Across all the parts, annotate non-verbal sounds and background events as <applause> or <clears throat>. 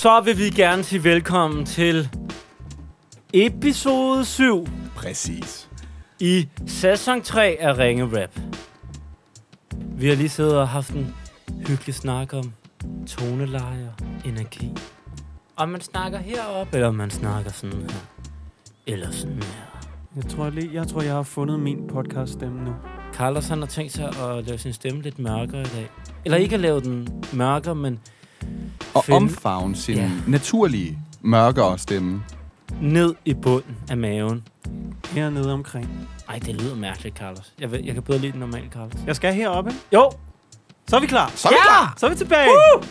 Så vil vi gerne sige velkommen til episode 7 Præcis. i sæson 3 af Ringe Rap. Vi har lige siddet og haft en hyggelig snak om toneleje og energi. Om man snakker herop, eller om man snakker sådan her. Eller sådan her. Jeg tror, lige, jeg tror, jeg har fundet min podcast-stemme nu. Carlos han har tænkt sig at lave sin stemme lidt mørkere i dag. Eller ikke at lave den mørkere, men Og Finde- omfavne sin Ja. naturlige, mørkere stemme. ned i bunden af maven. Hernede omkring. Ej, det lyder mærkeligt, Carlos. Jeg, vil, jeg kan bedre lide den normale, Carlos. Jeg skal heroppe. Jo, Så er vi klar. Så er vi Ja! klar! Så er vi tilbage. Uh!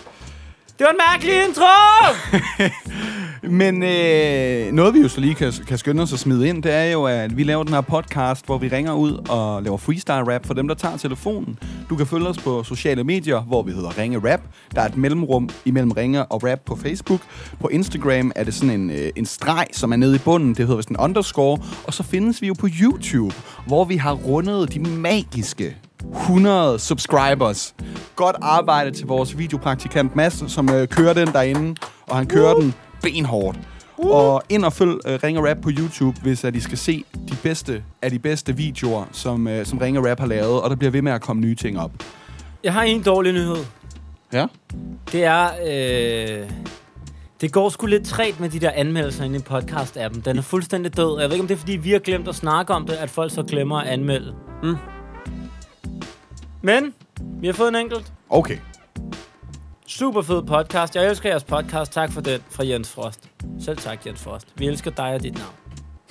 Det var en mærkelig intro! <laughs> Men øh, noget, vi jo så lige kan, kan skynde os at smide ind, det er jo, at vi laver den her podcast, hvor vi ringer ud og laver freestyle rap for dem, der tager telefonen. Du kan følge os på sociale medier, hvor vi hedder Ringe Rap. Der er et mellemrum imellem Ringe og Rap på Facebook. På Instagram er det sådan en, øh, en streg, som er nede i bunden. Det hedder vist en underscore. Og så findes vi jo på YouTube, hvor vi har rundet de magiske 100 subscribers. Godt arbejde til vores videopraktikant Mads, som øh, kører den derinde, og han kører den benhårdt. Og ind og følg uh, Ringe Rap på YouTube, hvis at I skal se de bedste af de bedste videoer, som, uh, som Ringe Rap har lavet, og der bliver ved med at komme nye ting op. Jeg har en dårlig nyhed. Ja? Det er... Øh, det går sgu lidt træt med de der anmeldelser inde i podcast-appen. Den er fuldstændig død. Jeg ved ikke, om det er, fordi vi har glemt at snakke om det, at folk så glemmer at anmelde. Mm. Men, vi har fået en enkelt. Okay. Super fed podcast. Jeg elsker jeres podcast. Tak for den fra Jens Frost. Selv tak, Jens Frost. Vi elsker dig og dit navn.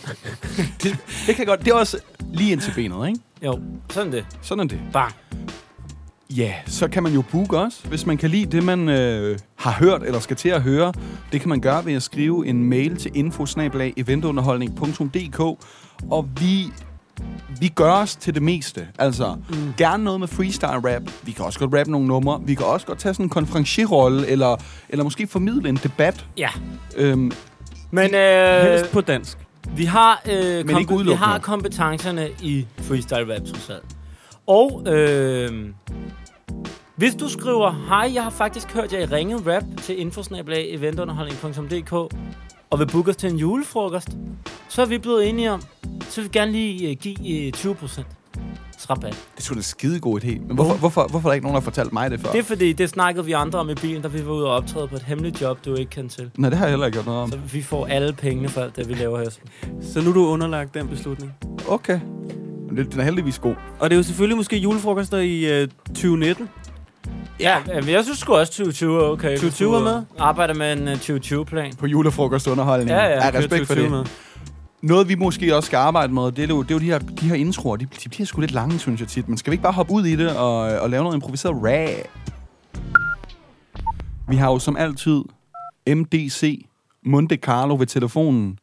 <laughs> Det, det kan godt. Det er også lige ind til benet, ikke? Jo, sådan det. Sådan det. Bang. Ja, så kan man jo booke os, hvis man kan lide det, man øh, har hørt eller skal til at høre. Det kan man gøre ved at skrive en mail til info eventunderholdning.dk og vi, vi gør os til det meste. Altså, mm. gerne noget med freestyle rap. Vi kan også godt rappe nogle numre. Vi kan også godt tage sådan en konferencierrolle, eller, eller måske formidle en debat. Ja. Øhm, Men øh, Helst på dansk. vi, har, øh, ikke kompe- vi har kompetencerne i freestyle rap, trods alt. Og øh, hvis du skriver, hej, jeg har faktisk hørt jer i ringet rap til infosnablag eventunderholdning.dk og vil booke os til en julefrokost, så er vi blevet enige om, så vil vi gerne lige øh, give øh, 20% rabat. det er sgu da en skidegod idé. Men hvorfor, hvorfor, hvorfor er der ikke nogen, der har fortalt mig det før? Det er fordi, det snakkede vi andre om i bilen, da vi var ude og optræde på et hemmeligt job, du ikke kan til. Nej, det har jeg heller ikke gjort noget om. Så vi får alle pengene for alt det, vi laver her. Så nu er du underlagt den beslutning. Okay. Den er heldigvis god. Og det er jo selvfølgelig måske julefrokoster i øh, 2019. Ja, men jeg synes sgu også 2020 er okay. hvis 2020 du, er med? øh, Arbejder med en uh, 2020-plan. På julefrokostunderholdning. Ja, ja. ja respekt for 2020 det. med. Noget, vi måske også skal arbejde med, det er jo, det er jo de, her, de her introer. De, de bliver sgu lidt lange, synes jeg tit. Men skal vi ikke bare hoppe ud i det og, og lave noget improviseret rap? Vi har jo som altid MDC Monte Carlo ved telefonen.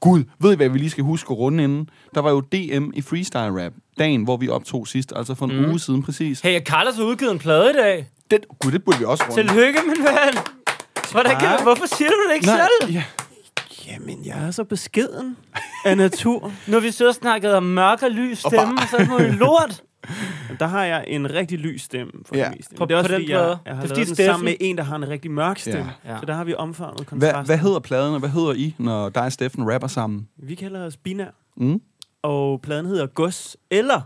Gud, ved I, hvad vi lige skal huske runde inden? Der var jo DM i freestyle rap, dagen, hvor vi optog sidst, altså for en Mm. uge siden præcis. Hey, Carlos har udgivet en plade i dag. Det, gud, det burde vi også runde. Tillykke, min ven. Hvordan kan, Tak. hvorfor siger du det ikke Nej, selv? ja. Jamen, jeg er så beskeden af natur. <laughs> Nu har vi og snakket om mørk og lys Og stemme, og så er det noget lort. <laughs> Der har jeg en rigtig lys stemme for Ja. det meste. På- det er også på den fordi, jeg, plade. jeg har Det er lavet den sammen med en, der har en rigtig mørk stemme. Ja. Så der har vi omfavnet Hvad, kontrasten. hvad hedder pladen, og hvad hedder I, når dig og Steffen rapper sammen? Vi kalder os binær. Mm? Og pladen hedder Gus eller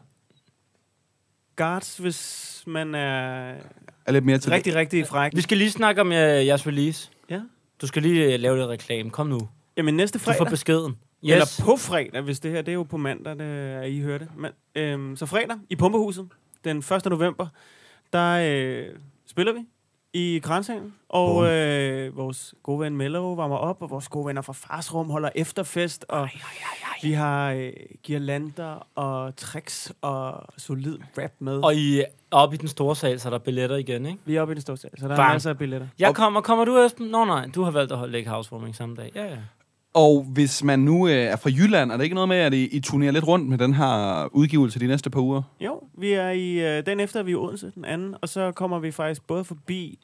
Guards, hvis man er Er lidt mere til rigtig, rigtig fræk. Vi skal lige snakke om uh, jeres release. Ja. Du skal lige uh, lave lidt reklame. Kom nu. Jamen næste Du får fredag, beskeden. yes. eller på fredag, hvis det her, det er jo på mandag, det er, I hører det. Men, øhm, så fredag i Pumpehuset, den 1. november, der øh, spiller vi i Kranshagen, og Bum. øh, vores gode ven Mello varmer op, og vores gode venner fra Farsrum holder efterfest, og vi har øh, girlander og tricks og solid rap med. Og I er oppe i den store sal, så er der billetter igen, ikke? vi er oppe i den store sal, så der Bang. er masser af billetter. Jeg Og- kommer. Kommer du, Esben? Nå nej, du har valgt at holde lægge housewarming samme dag. Ja, ja. Og hvis man nu øh, er fra Jylland, er det ikke noget med, at I, I turnerer lidt rundt med den her udgivelse de næste par uger? Jo, vi er i øh, den efter, er vi i Odense, den anden, og så kommer vi faktisk både forbi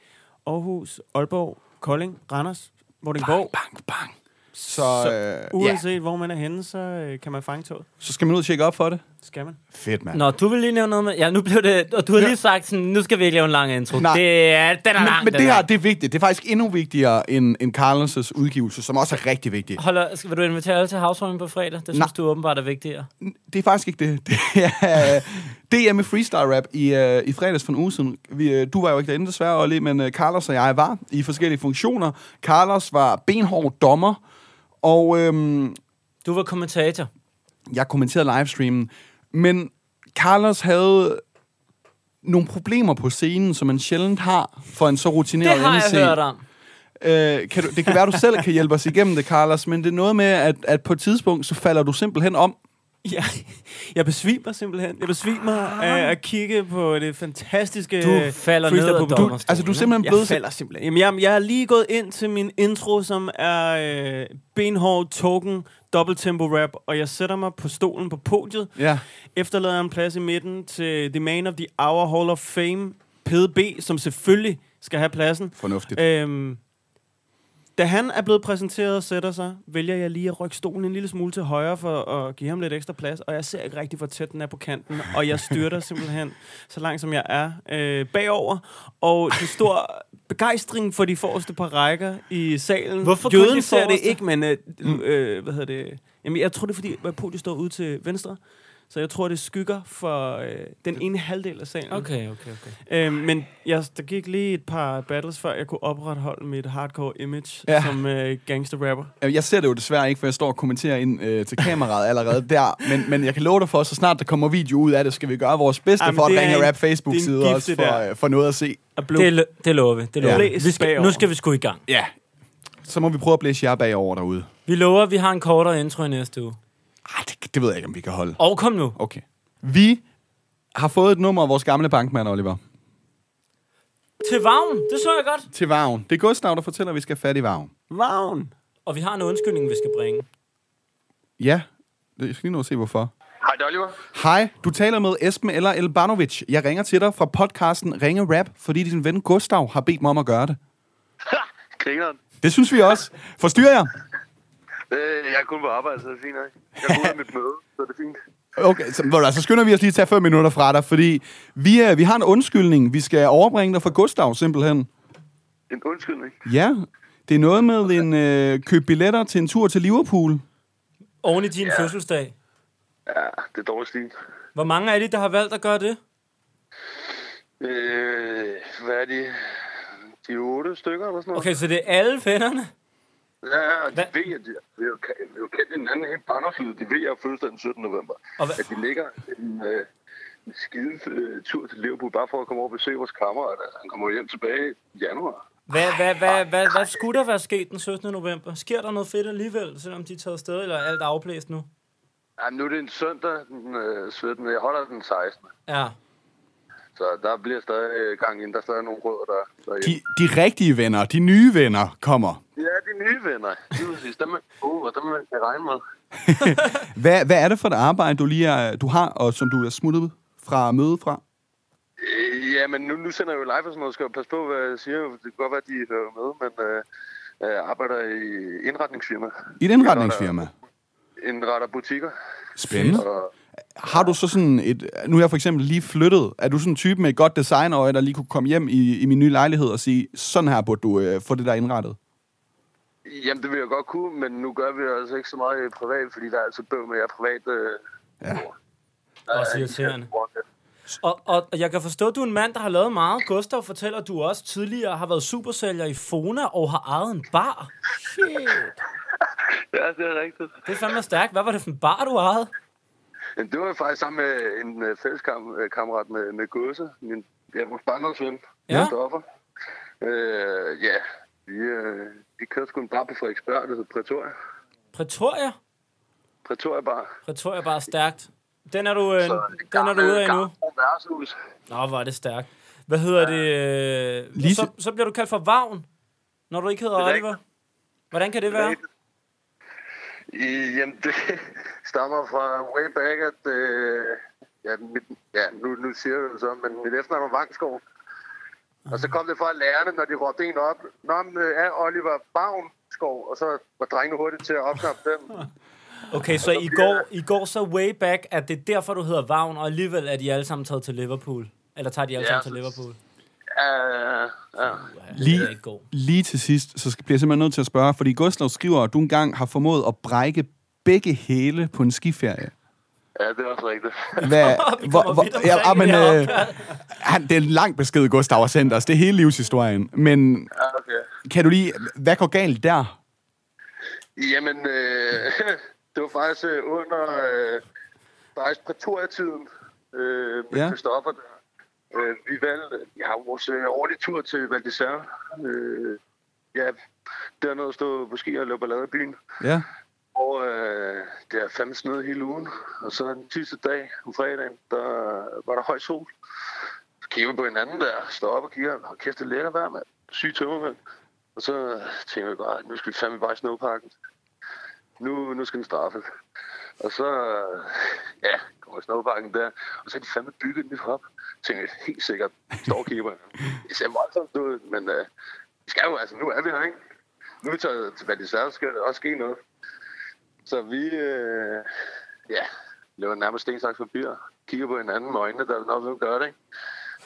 Aarhus, Aalborg, Kolding, Randers, Vordingborg, Bang, bang. Så, Så øh, Uanset ja, hvor man er henne, så øh, kan man fange toget. så skal man ud og tjekke op for det. Skal man? Fedt, mand. Nå, du vil lige nævne noget med... Ja, nu blev det... Og du har lige sagt sådan, nu skal vi ikke lave en lang intro. Nej. Det er, den er Men, lang, men det er. her, det er vigtigt. Det er faktisk endnu vigtigere end, end Carlos' udgivelse, som også er rigtig vigtig. Holder, skal, vil du invitere alle til housewarming på fredag? Det synes Nej. du åbenbart er vigtigere. Det er faktisk ikke det. <laughs> Det er DM i freestyle rap i, uh, i fredags for en uge siden. Vi, uh, du var jo ikke derinde desværre, Olli, men uh, Carlos og jeg var i forskellige funktioner. Carlos var benhård dommer, og øhm, Du var kommentator. jeg kommenterede livestreamen. Men Carlos havde nogle problemer på scenen, som man sjældent har for en så rutineret Det har MC. jeg hørt om. Øh, kan du, det kan være, du selv kan hjælpe os igennem det, Carlos, men det er noget med, at, at på et tidspunkt, så falder du simpelthen om. <laughs> Ja, jeg besvimer simpelthen. Jeg besvimer af at kigge på det fantastiske Du falder ned af dommerstolen. Altså, du er simpelthen Jeg blevet... falder simpelthen. Jamen, jeg, jeg er lige gået ind til min intro, som er øh, benhård token, dobbelttempo rap, og jeg sætter mig på stolen på podiet, Ja. efterlader en plads i midten til The Man of the Hour Hall of Fame, PDB, som selvfølgelig skal have pladsen. Fornuftigt. Øhm, da han er blevet præsenteret og sætter sig, vælger jeg lige at rykke stolen en lille smule til højre for at give ham lidt ekstra plads, og jeg ser ikke rigtig, hvor tæt den er på kanten, og jeg styrter simpelthen så langt, som jeg er øh, bagover, og det stor begejstring for de forreste par rækker i salen. Hvorfor Jøden de ser det ikke, men øh, øh, hvad hedder det? Jamen, jeg tror, det er, fordi podiet står ude til venstre, så jeg tror, det skygger for øh, den ene halvdel af salen. Okay, okay, okay. Øhm, men jeg, der gik lige et par battles, før jeg kunne opretholde mit hardcore image Ja. som øh, gangster-rapper. Jeg ser det jo desværre ikke, for jeg står og kommenterer ind øh, til kameraet allerede der. Men, men jeg kan love dig for, så snart der kommer video ud af det, skal vi gøre vores bedste Jamen, for at ringe rap Facebook-side også for, øh, for noget at se. Det, det lover vi. Det lover Ja. vi. vi skal, nu skal vi sgu i gang. Ja. Så må vi prøve at blæse jer bagover derude. Vi lover, at vi har en kortere intro i næste uge. Ej, det, det ved jeg ikke, om vi kan holde. Og kom nu. Okay. Vi har fået et nummer af vores gamle bankmand, Oliver. Til Vagn. Det så jeg godt. Til Vagn. Det er Gustav, der fortæller, at vi skal have fat i Vagn. Vagn. Og vi har en undskyldning, vi skal bringe. Ja, det- jeg skal lige nå at se, hvorfor. Hej, det er Oliver. Hej, du taler med Esben eller Elbanovic. Jeg ringer til dig fra podcasten Ringe Rap, fordi din ven Gustav har bedt mig om at gøre det. Ha! <laughs> Grineren. Det synes vi også. Forstyrrer jeg? Øh, jeg er kun på arbejde, så det er fint. Ikke? Jeg er ude af mit møde, så det er fint. Okay, så, hvad, så skynder vi os lige at tage fem minutter fra dig, fordi vi, er, vi har en undskyldning. Vi skal overbringe dig fra Gustav, simpelthen. En undskyldning. Ja, det er noget med en øh, køb billetter til en tur til Liverpool. Oven i din ja. fødselsdag. Ja, det er dårlig stil. Hvor mange er de, der har valgt at gøre det? Øh, hvad er de? De otte stykker eller sådan noget. Okay, så det er alle vennerne? Ja, og de Hvad? ved, at de vi har jo kendt hinanden helt barndomslivet. De ved, at jeg fødselsdag den 17. november. Og At de ligger en, øh, en skide øh, tur til Liverpool, bare for at komme over og besøge vores kammerat. Altså, han kommer hjem tilbage i januar. Hvad, hvad, hvad, hvad, hvad skulle der være sket den 17. november? Sker der noget fedt alligevel, selvom de er taget afsted, eller er alt afblæst nu? Ja, nu er det en søndag den øh, 17. Jeg holder den 16. Ja. Så der bliver stadig øh, gang ind. Der er stadig nogle rødder, der, der er De, de rigtige venner, de nye venner, kommer. Ja, de nye venner. Det vil sige, dem er gode, og dem man kan regne med. <laughs> Hvad, hvad er det for et arbejde, du lige er, du har, og som du er smuttet fra møde fra? Øh, ja, men nu, nu sender jeg jo live og sådan noget. Skal jeg passe på, hvad jeg siger. Det kan godt være, at de hører med, men øh, jeg arbejder i indretningsfirma. I et indretningsfirma. Indretter butikker. Spændende. Og, Har du så sådan et... Nu er jeg for eksempel lige flyttet. Er du sådan en type med et godt designøje, der lige kunne komme hjem i, i min nye lejlighed og sige, sådan her burde du øh, få det der indrettet? jamen, det vil jeg godt kunne, men nu gør vi det altså ikke så meget i privat, fordi der er altid bøv med, at jeg er privat. Øh, Ja. Også irriterende. Og, og og jeg kan forstå, at du er en mand, der har lavet meget. Gustav fortæller, at du også tidligere har været supersælger i Fona og har ejet en bar. Shit. <laughs> Ja, det er rigtigt. Det er fandme stærkt. Hvad var det for en bar, du ejede? Men det var faktisk sammen med en øh, fælles kam- øh, med, med Gåse, min ja, vores barndomsven, Ja. Stoffer. Øh, ja, vi, øh, vi kørte sgu en bar på Frederiksberg, der hed Pretoria. Pretoria? Pretoria Bar. Pretoria bare stærkt. Den er du, øh, Så den er du ude af nu. Nå, hvor er det stærkt. Hvad hedder det? Øh, Lige så, så bliver du kaldt for Vagn, når du ikke hedder Det er Oliver. Hvordan kan det være? I, jamen, det stammer fra way back, at... Øh, ja, mit, ja nu, nu siger jeg det så, men mit efternavn var Vangskov. Og så kom det fra lærerne, når de råbte en op. Nå, men øh, er Oliver Bavn Gribskov, og så var drengene hurtigt til at opknappe den. <laughs> Okay, så I går, I går så way back, at det er derfor, du hedder Vagn, og alligevel er de alle sammen taget til Liverpool. Eller tager de alle Ja, sammen til så- Liverpool? Ja, ja. Lige-. Lige til sidst, så skal- bliver jeg simpelthen nødt til at spørge, fordi Gustav skriver, at du engang har formået at brække begge hæle på en skiferie. ja, det er også rigtigt. <laughs> Hvad, <laughs> vidt omkring ja, men, øh, han, det er en lang besked, Gustav har sendt os. Det er hele livshistorien. Men okay. kan du lige... Hvad går galt der? Jamen, øh, <laughs> det var faktisk øh, under øh, faktisk prætorietiden øh, med Ja. Christoffer der. Øh, vi valgte, vi har vores øh, årlige tur til Val d'Isère. Øh, ja, dernede at stå på ski og lave ballade i byen. Ja. Og øh, det er fandme snød hele ugen. Og så den sidste dag, om fredagen, der var der høj sol. Så kigger vi på hinanden der, står op og kigger, og kæft, det er lækker vejr, mand. Syg tømmermænd. Og så tænker vi bare, nu skal vi fandme bare i snowparken. Nu, nu skal den straffes. Og så, ja, ja, kommer snowparken der, og så har de fandme bygget et nyt hop. Tænker jeg, helt sikkert, står kigger. Det ser voldsomt ud, men øh, skal jo, altså, nu er vi her, ikke? Nu er vi taget til Valdisar, skal der også ske noget. Så vi, øh, ja, laver nærmest stensaks papir. Kigger på hinanden med øjnene, der er nok, hvem gør det, ikke?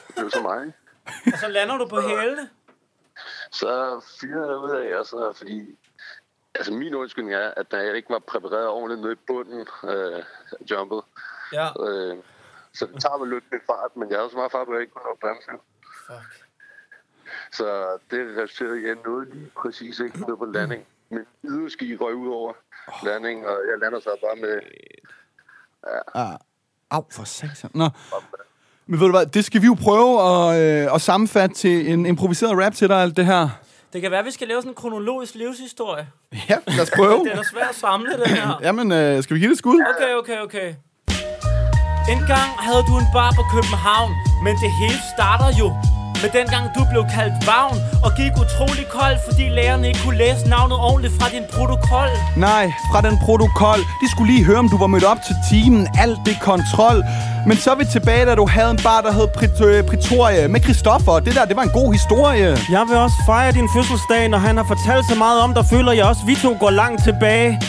Det blev så mig. <laughs> Og så lander du på hælene. Så fyrer jeg ud af, og så fordi... Altså, min undskyldning er, at jeg ikke var præpareret ordentligt nede i bunden øh, jumpet. Ja. Øh, så det tager vel lidt med fart, men jeg havde så meget fart at jeg ikke kunne nå bremse. Fuck. Så det resulterede i, at jeg nåede lige præcis ikke ned på landing. Min yderski røg ud over landing, og jeg lander så bare med... Ah, au, for satan. Nå. Men ved du hvad, det skal vi jo prøve at, øh, at sammenfatte til en improviseret rap til dig, alt det her. Det kan være, at vi skal lave sådan en kronologisk livshistorie. Ja, lad os prøve. Det er da svært at samle, den her. <clears throat> Jamen, øh, skal vi give det et skud? Okay, okay, okay. En gang havde du en bar på København, men det hele starter jo med dengang du blev kaldt vagn og gik utrolig kold, fordi lærerne ikke kunne læse navnet ordentligt fra din protokol. Nej, fra den protokol. De skulle lige høre, om du var mødt op til timen. Alt det kontrol. Men så er vi tilbage, da du havde en bar, der hed Prit- øh, Pretoria med Christoffer. Det der, det var en god historie. Jeg vil også fejre din fødselsdag, når han har fortalt så meget om dig, føler jeg også, vi to går langt tilbage.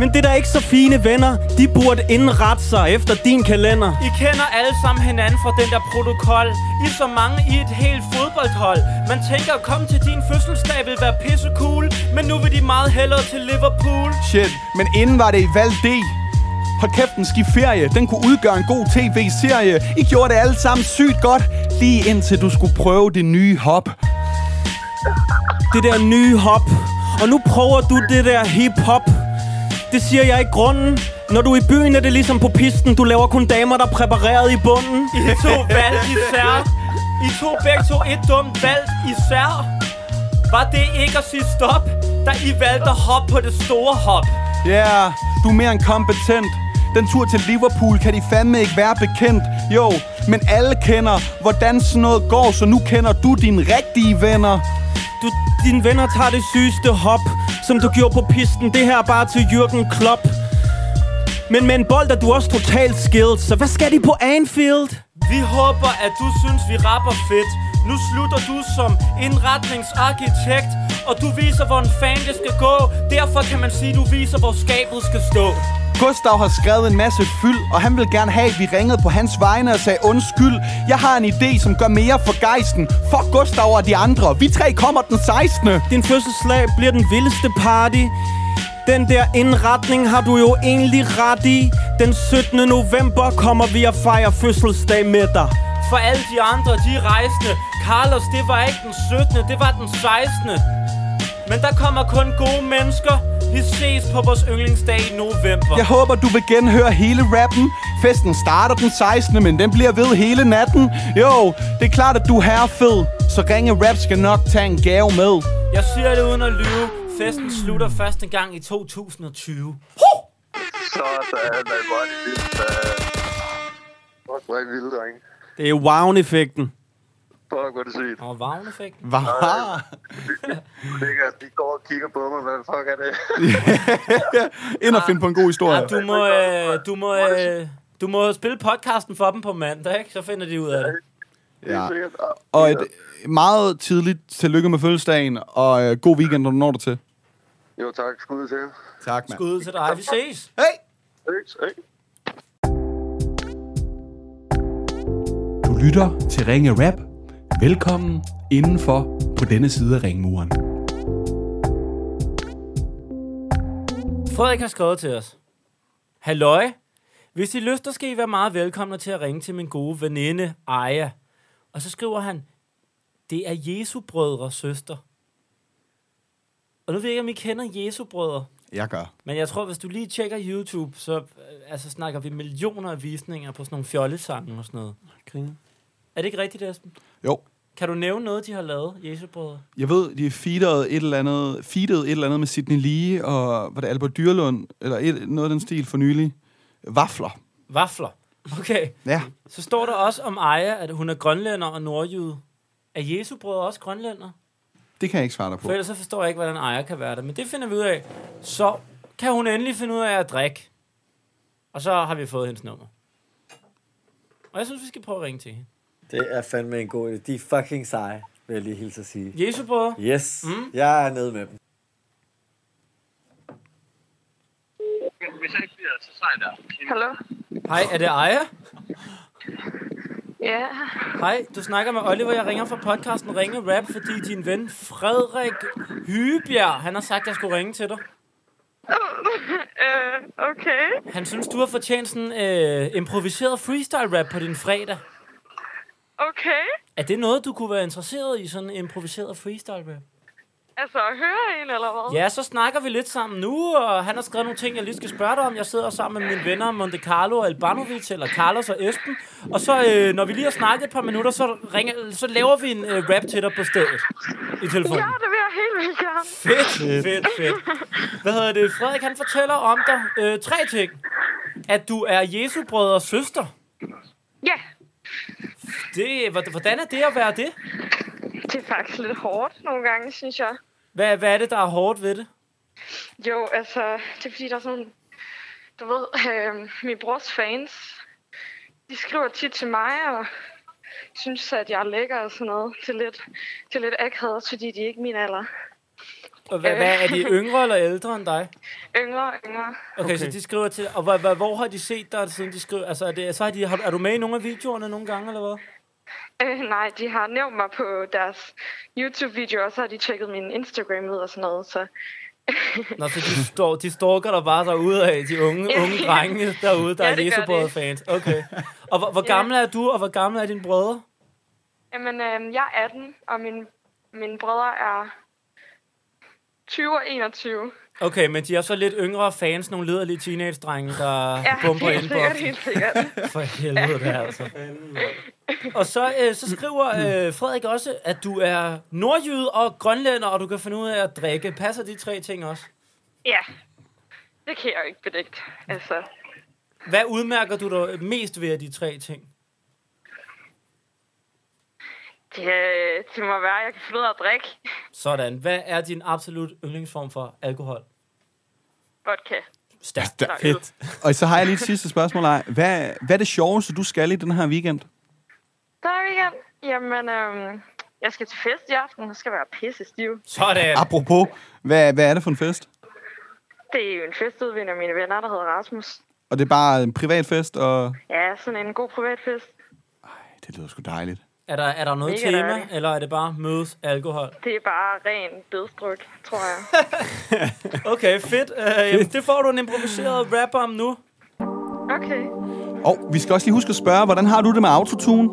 Men det er da ikke så fine venner, de burde indrette sig efter din kalender. I kender alle sammen hinanden fra den der protokol. I er så mange i et helt fodboldhold. Man tænker at komme til din fødselsdag vil være pisse cool, men nu vil de meget hellere til Liverpool. Shit, men inden var det i Val D. Hold kæft, en skiferie. Den kunne udgøre en god tv-serie. I gjorde det alle sammen sygt godt, lige indtil du skulle prøve det nye hop. Det der nye hop. Og nu prøver du det der hip-hop. Det siger jeg i grunden. Når du er i byen, er det ligesom på pisten. Du laver kun damer, der er præpareret i bunden. I to <laughs> valg især. I to begge to et dumt valg især. Var det ikke at sige stop, da I valgte at hoppe på det store hop? Ja, yeah, du er mere end kompetent. Den tur til Liverpool kan de fandme ikke være bekendt. Jo, men alle kender, hvordan sådan noget går, så nu kender du dine rigtige venner. Du, dine venner tager det sygeste hop, som du gjorde på pisten. Det her er bare til Jürgen Klopp. Men med en bold er du også totalt skilled, så hvad skal de på Anfield? Vi håber, at du synes, vi rapper fedt. Nu slutter du som indretningsarkitekt, og du viser, hvor en fan det skal gå. Derfor kan man sige, du viser, hvor skabet skal stå. Gustav har skrevet en masse fyld, og han vil gerne have, at vi ringede på hans vegne og sagde undskyld. Jeg har en idé, som gør mere for gejsten. Fuck Gustav og de andre. Vi tre kommer den 16. Din fødselsdag bliver den vildeste party. Den der indretning har du jo egentlig ret i. Den 17. november kommer vi at fejre fødselsdag med dig. For alle de andre, de rejsende. Carlos, det var ikke den 17., det var den 16. Men der kommer kun gode mennesker. Vi ses på vores yndlingsdag i november. Jeg håber, du vil genhøre hele rappen. Festen starter den 16., men den bliver ved hele natten. Jo, det er klart, at du er herrefed. Så Ringe Rap skal nok tage en gave med. Jeg siger det uden at lyve. Festen slutter første gang i 2020. Så der er der godt i vildt. Fuck, hvor er I vilde, drenge. Det er wow-effekten. Fuck, hvor er det sygt. Og vagneffekt. Hvad? Ligger, de går og kigger på mig. Hvad fuck er det? <laughs> Ind og finde på en god historie. Ja, du må, øh, du må, øh, du må spille podcasten for dem på mandag, ikke? Så finder de ud af det. Ja. Og et meget tidligt tillykke med fødselsdagen, og øh, god weekend, når du når det til. Jo, tak. Skud til. Tak, mand. Skud til dig. Vi ses. Thanks. Hey. Du lytter til Ringe Rap. Velkommen indenfor på denne side af ringmuren. Frederik har skrevet til os. Halløj. Hvis I lyster, skal I være meget velkomne til at ringe til min gode veninde, Aya. Og så skriver han, det er Jesu brødre søster. Og nu ved jeg ikke, om I kender Jesu brødre. Jeg gør. Men jeg tror, hvis du lige tjekker YouTube, så øh, altså, snakker vi millioner af visninger på sådan nogle fjollesange og sådan noget. Griner. Er det ikke rigtigt, Esben? Jo. Kan du nævne noget, de har lavet, Jesu brødre? Jeg ved, de feedede et eller andet, feedede et eller andet med Sidney Lee og var det Albert Dyrlund, eller et, noget af den stil for nylig. Vafler. Vafler. Okay. Ja. Så står der også om Aya, at hun er grønlænder og nordjyde. Er Jesu brødre også grønlænder? Det kan jeg ikke svare dig på. For ellers så forstår jeg ikke, hvordan Aya kan være det. Men det finder vi ud af. Så kan hun endelig finde ud af at drikke. Og så har vi fået hendes nummer. Og jeg synes, vi skal prøve at ringe til hende. Det er fandme en god idé. De er fucking seje, vil jeg lige hilse at sige. Jesu brødre. Yes, Mm. jeg er nede med dem. Hvis jeg ikke bliver så sej der. Hallo? Hej, er det Aya? Ja, Hej, du snakker med Oliver. Jeg ringer fra podcasten Ringe Rap, fordi din ven Frederik Hybjerg, han har sagt, at jeg skulle ringe til dig. <laughs> øh, okay. Han synes, du har fortjent sådan øh, improviseret freestyle rap på din fredag. Okay. Er det noget, du kunne være interesseret i, sådan en improviseret freestyle rap? Altså, at høre en, eller hvad? Ja, så snakker vi lidt sammen nu, og han har skrevet nogle ting, jeg lige skal spørge dig om. Jeg sidder sammen med mine venner Monte Carlo og Albanovic, eller Carlos og Esben. Og så, øh, når vi lige har snakket et par minutter, så, ringer, så laver vi en øh, rap til dig på stedet i telefonen. Ja, det vil jeg helt vildt gerne. Fedt, fedt, fedt. Hvad hedder det? Frederik, han fortæller om dig øh, tre ting. At du er Jesu brødre og søster. Ja, Det, hvor- hvordan er det at være det? det er faktisk lidt hårdt nogle gange, synes jeg. Hvad, hvad er det, der er hårdt ved det? Jo, altså, det er fordi, der er sådan... Du ved, øh, min brors fans, de skriver tit til mig, og synes, at jeg er lækker og sådan noget. Det er lidt, det er lidt akavet, fordi de er ikke min alder. Og hvad, hvad, er de yngre eller ældre end dig? Yngre, yngre. Okay, okay. så de skriver til... Og hvad, hvad, hvor har de set dig, siden de skriver... Altså, er, det, så har de, har, er du med i nogle af videoerne nogle gange, eller hvad? Øh, nej, de har nævnt mig på deres YouTube-videoer, og så har de tjekket min Instagram ud og sådan noget, så... <laughs> Nå, så de, står, de stalker der bare derude af, de unge, unge drenge derude, der Ja, er det gør Jesu de. fans. Okay. Og hvor, hvor Ja. gammel er du, og hvor gammel er dine brødre? Jamen, øh, jeg er 18, og min, mine brødre er 20 og 21. Okay, men de er så lidt yngre fans, nogle liderlige teenage-drenge, der <laughs> Ja, bomber ind på. sikkert, helt sikkert. <laughs> For helvede, det er altså. Og så, øh, så skriver øh, Frederik også, at du er nordjyde og grønlænder, og du kan finde ud af at drikke. Passer de tre ting også? Ja, det kan jeg jo ikke bedægte. Altså, Hvad udmærker du dig mest ved af de tre ting? Det, øh, det må være, at jeg kan finde ud af at drikke Sådan. Hvad er din absolut yndlingsform for alkohol? vodka. Stærkt. øl. Og så har jeg lige et sidste spørgsmål. Ej. Hvad, hvad er det sjoveste, du skal i den her weekend? Der er weekend. Jamen, øhm, jeg skal til fest i aften. Jeg skal være pisse stiv. Sådan. Apropos, hvad, hvad er det for en fest? Det er jo en fest ude ved en af mine venner, der hedder Rasmus. Og det er bare en privat fest, og Ja, sådan en god privat fest. det lyder sgu dejligt. Er der, er der noget Mega tema, dejligt. eller er det bare mødes alkohol? Det er bare ren dødstruk, tror jeg. <laughs> Okay, fedt. Uh, jamen, det får du en improviseret rap om nu. Okay. Og vi skal også lige huske at spørge, hvordan har du det med autotune?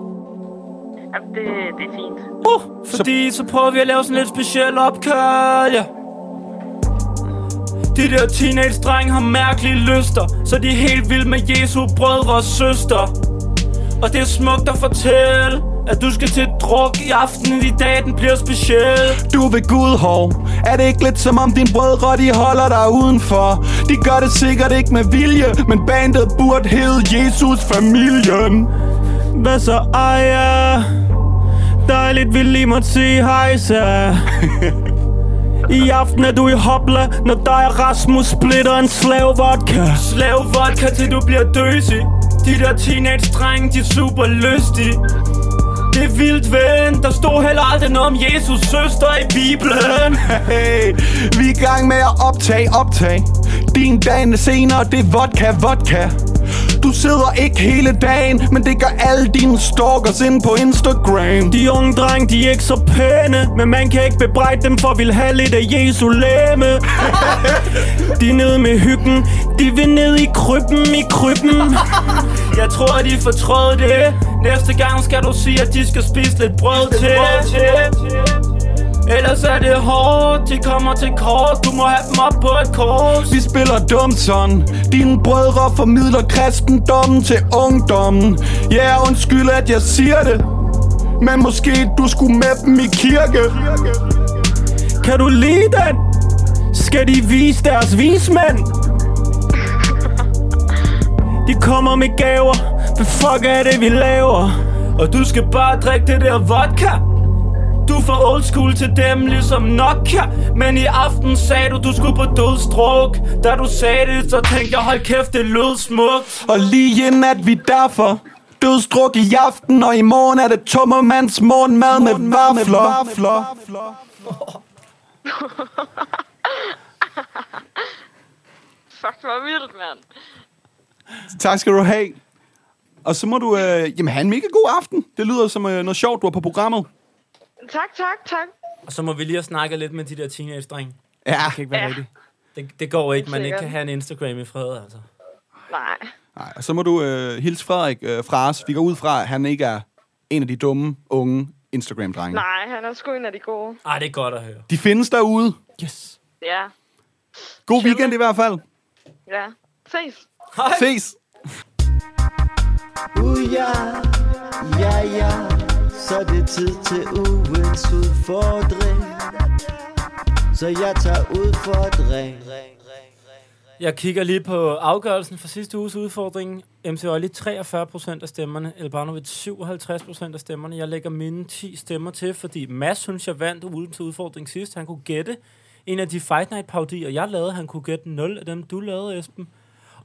Jamen, det, det er fint. Uh, fordi så prøver vi at lave sådan lidt speciel opkald, ja. De der teenage-drenge har mærkelige lyster Så de er helt vilde med Jesu brødre og søster Og det er smukt at fortælle At du skal til druk i aften I dag den bliver speciel Du ved Gud, hov Er det ikke lidt som om dine brødre, de holder dig udenfor? De gør det sikkert ikke med vilje Men bandet burde hedde Jesus Familien Hvad så, Aya? Dejligt, vi lige måtte sige hej. <laughs> I aften er du i hopla, når dig og Rasmus splitter en slav vodka. Slav vodka til du bliver døsig De der teenage-drenge, de er super lystige det er vildt, ven. Der stod heller aldrig noget om Jesus søster i Bibelen. <laughs> Hey, vi er i gang med at optage, optage. Din dagen er senere, det er vodka, vodka. Du sidder ikke hele dagen, men det gør alle dine stalkers ind på Instagram. De unge dreng, de er ikke så pæne Men man kan ikke bebrejde dem for vil have lidt af Jesu læme. De er nede med hyggen De vil ned i krybben, i krybben. Jeg tror, de fortrød det Næste gang skal du sige, at de skal spise lidt brød til. Ellers er det hårdt, de kommer til kort Du må have dem op på et kors. Vi spiller dumt sådan Dine brødre formidler kristendommen til ungdommen. Ja, yeah, undskyld at jeg siger det Men måske du skulle med dem i kirke. Kan du lide den? Skal de vise deres vismænd? De kommer med gaver. Hvad fuck er det, vi laver? Og du skal bare drikke det der vodka for old school til dem, ligesom Nokia Men i aften sagde du, du skulle på dødstruk Da du sagde det, så tænkte jeg, hold kæft, det lød smukt. Og lige inden at vi derfor Dødstruk i aften Og i morgen er det Tommermands morgenmad med vafler. <laughs> Fuck, hvor vildt, mand. Tak skal du have. Og så må du øh, jamen, have en mega god aften. Det lyder som øh, noget sjovt, du har på programmet Tak, tak, tak. Og så må vi lige have snakket lidt med de der teenage-drenge. Ja, Det kan ikke være Ja. rigtigt. Det, det går ikke, man ikke kan have en Instagram i fred, altså. Nej. Nej, og så må du øh, hilse Frederik øh, fra os Vi går ud fra, at han ikke er en af de dumme, unge Instagram-drenge Nej, han er sgu en af de gode. Ej, det er godt at høre. De findes derude Yes. Ja. God weekend i hvert fald Ja. Ses. Ses Uh, ja, ja, ja, så er det tid til ugens udfordring. Så jeg tager udfordring. Jeg kigger lige på afgørelsen for sidste uges udfordring. MC Olli 43% af stemmerne, Elbanovic 57% af stemmerne. Jeg lægger mine 10 stemmer til, fordi Mads synes, jeg vandt uden til udfordring sidst. Han kunne gætte en af de Fight Night paudier, jeg lavede. Han kunne gætte 0 af dem, du lavede, Esben.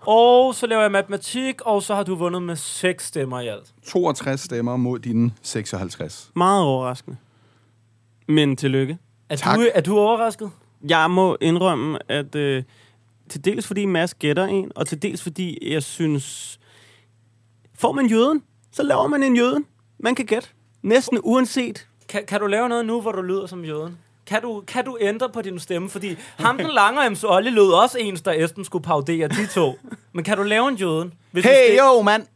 Og så laver jeg matematik, og så har du vundet med 6 stemmer i alt. 62 stemmer mod dine 56 Meget overraskende. Men tillykke. Er, Tak. du, er du overrasket? Jeg må indrømme, at øh, til dels fordi Mads gætter en, og til dels fordi jeg synes, får man jøden, så laver man en jøden. Man kan gætte. Næsten uanset. Kan, kan du lave noget nu, hvor du lyder som jøden? Kan du, kan du ændre på din stemme? Fordi ham den lange og MC Olli lød også ens, der Esben skulle paudere de to. Men kan du lave en jøden? Hvis Hey det, yo, mand!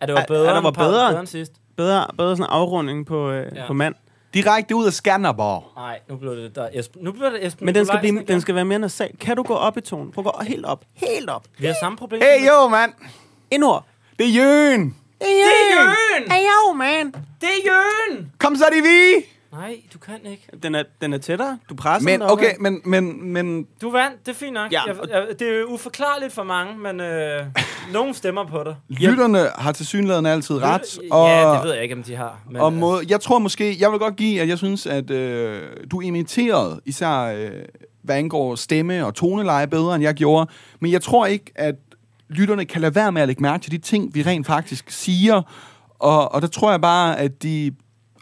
Er det var Er- bedre, er end var bedre? bedre end sidst? Bedre, bedre sådan en afrunding på, øh, Ja. på mand. Direkte ud af Skanderborg. Nej, nu blev det der Esben. Nu bliver det Esben. Men den skal, blive, den skal være mere nasal. Kan du gå op i tonen? Prøv at gå helt op. Helt op. Vi har samme problem. Hey yo, mand! Endnu op. Det er Jøen! Det er Jøen! Hey, yo, man. Det er Jøen! Kom så, de vi! Nej, du kan ikke. Den er, den er tættere. Du presser Men den deroppe. okay, men, men, men Du vandt, det er fint nok. Ja, Jeg, jeg, det er jo uforklarligt for mange, men øh, <laughs> nogen stemmer på dig. lytterne har til synligheden altid ret. Og, Ja, det ved jeg ikke, om de har. Men, og må, jeg tror måske, jeg vil godt give, at jeg synes, at øh, du imiterede især, øh, hvad angår stemme og toneleje bedre, end jeg gjorde. Men jeg tror ikke, at lytterne kan lade være med at lægge mærke til de ting, vi rent faktisk siger. Og, og der tror jeg bare, at de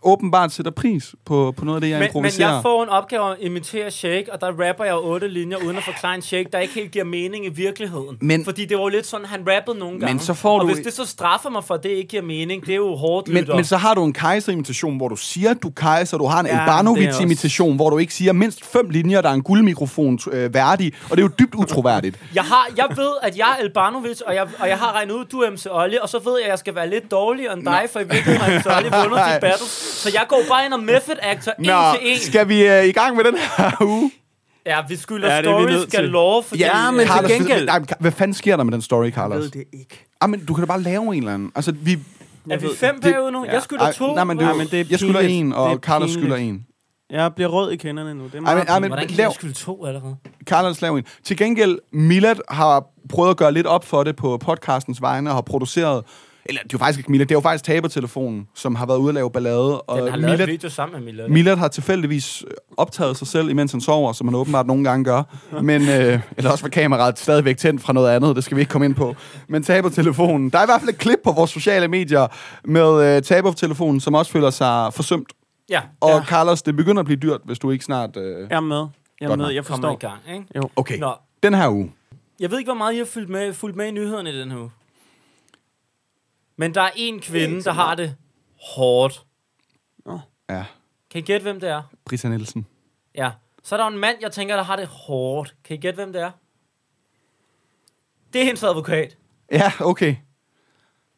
åbenbart sætter pris på, på noget af det, jeg men, men improviserer. jeg får en opgave at imitere Shake, og der rapper jeg otte linjer uden at forklare en Shake, der ikke helt giver mening i virkeligheden. Men- Fordi det var jo lidt sådan, han rappede nogle gange. så får og du- hvis det så straffer mig for, at det ikke giver mening, det er jo hårdt Men, lytter. men så har du en kejser-imitation, hvor du siger, du er kejser. Du har en Ja, Elbanovic-imitation, hvor du ikke siger mindst fem linjer, der er en guldmikrofon øh, værdig. Og det er jo dybt utroværdigt. Jeg, har, jeg ved, at jeg er Elbanovic, og jeg, og jeg har regnet ud, du er MC Olli, og så ved jeg, at jeg skal være lidt dårligere end dig, for i virkeligheden har MC Olli vundet de <laughs> battles. Så jeg går bare ind og method actor en Nå, til en. skal vi øh, i gang med den her <laughs> uge? Ja, vi skylder Ja, ja, det vi stories til. galore, fordi... Ja, men til Carlos, gengæld- Nej, hvad fanden sker der med den story, Jeg Carlos? ved det ikke. Ah, men du kan da bare lave en eller anden. Altså, vi... er vi fem det- bagud nu? ja. Jeg skylder Ej, to. nej, men det, er, men det er jeg skylder en, og Carlos skylder en. Jeg bliver rød i kenderne nu. Det er Ej, meget men, ej, men Hvordan kan lav, jeg skylde to allerede? Carlos, lav en. Til gengæld, Milad har prøvet at gøre lidt op for det på podcastens vegne, og har produceret Eller, det er jo faktisk ikke Millard, det er jo faktisk tabertelefonen, som har været ude at lave ballade. Og Den har lavet Millard, video sammen med Millard. Millard har tilfældigvis øh, optaget sig selv, imens han sover, som han åbenbart nogle gange gør. Men, øh, eller også var kameraet stadigvæk tændt fra noget andet, det skal vi ikke komme ind på. Men tabertelefonen, der er i hvert fald et klip på vores sociale medier med øh, tabertelefonen, som også føler sig forsømt. Ja, Og ja. Carlos, det begynder at blive dyrt, hvis du ikke snart... Øh... Jeg er med. Jeg er med, jeg kommer i forstår. gang, ikke? Jo. Okay, Nå, den her uge. jeg ved ikke, hvor meget I har fulgt med, fulgt med i nyhederne i den her uge. Men der er en kvinde, der har det hårdt. Ja, Kan I gætte, hvem det er? Brita Nielsen. Ja. Så er der en mand, jeg tænker, der har det hårdt. Kan I gætte, hvem det er? Det er hendes advokat. Ja, okay.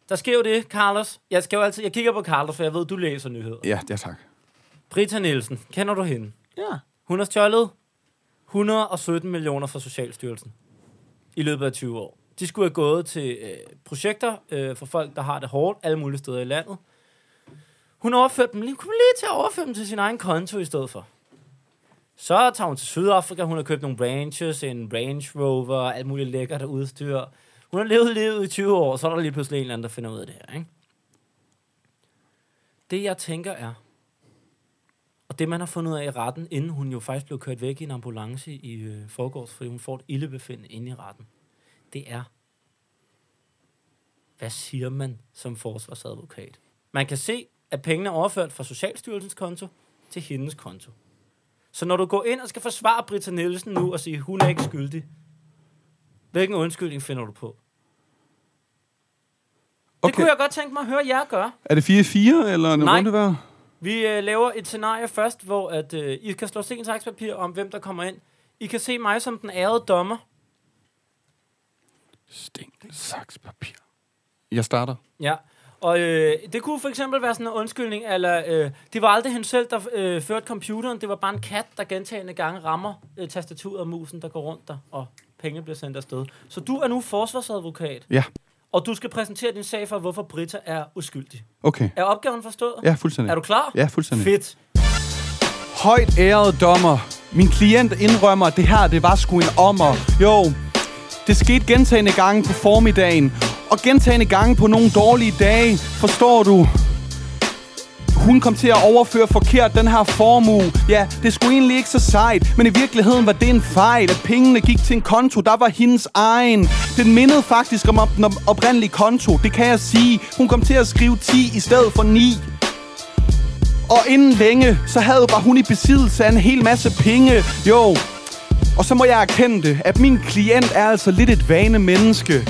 Der sker jo det, Carlos. Jeg, skal jo altid, jeg kigger på Carlos, for jeg ved, du læser nyheder. Ja, ja tak. Brita Nielsen, kender du hende? Ja. Hun har stjålet 117 millioner fra Socialstyrelsen i løbet af 20 år. De skulle have gået til øh, projekter øh, for folk, der har det hårdt, alle mulige steder i landet. Hun overførte dem lige, kunne lige til at overføre dem til sin egen konto i stedet for. Så tager hun til Sydafrika, hun har købt nogle branches, en Range Rover, alt muligt lækkert udstyr. Hun har levet livet i 20 år, så er der lige pludselig en eller anden, der finder ud af det her. Ikke? Det jeg tænker er, og det, man har fundet ud af i retten, inden hun jo faktisk blev kørt væk i en ambulance i øh, forgårs, fordi hun får et ildebefindende inde i retten, det er, hvad siger man som forsvarsadvokat? Man kan se, at pengene er overført fra Socialstyrelsens konto til hendes konto. Så når du går ind og skal forsvare Britta Nielsen nu og sige, hun er ikke skyldig, hvilken undskyldning finder du på? Okay. Det kunne jeg godt tænke mig at høre jer gøre. Er det 4-4, eller en Nej. runde hver? Vi øh, laver et scenarie først, hvor at, øh, I kan slå sten, papir om, hvem der kommer ind. I kan se mig som den ærede dommer. Sten, saks, papir. Jeg starter. Ja. Og øh, det kunne for eksempel være sådan en undskyldning, eller øh, det var aldrig hende selv, der øh, førte computeren. Det var bare en kat, der gentagende gange rammer øh, tastaturet og musen, der går rundt der, og penge bliver sendt afsted. Så du er nu forsvarsadvokat, Ja, og du skal præsentere din sag for, hvorfor Britta er uskyldig. okay. Er opgaven forstået? Ja, fuldstændig. Er du klar? Ja, fuldstændig. Fedt. Højt ærede dommer. Min klient indrømmer, at det her, det var sgu en ommer. Jo, det skete gentagende gange på formiddagen. Og gentagende gange på nogle dårlige dage. Forstår du? Hun kom til at overføre forkert den her formue. Ja, det skulle egentlig ikke så sejt, men i virkeligheden var det en fejl, at pengene gik til en konto, der var hendes egen. Den mindede faktisk om op- den op- oprindelige konto, det kan jeg sige. Hun kom til at skrive 10 i stedet for 9. Og inden længe, så havde var hun i besiddelse af en hel masse penge. Jo, og så må jeg erkende det, at min klient er altså lidt et vane menneske.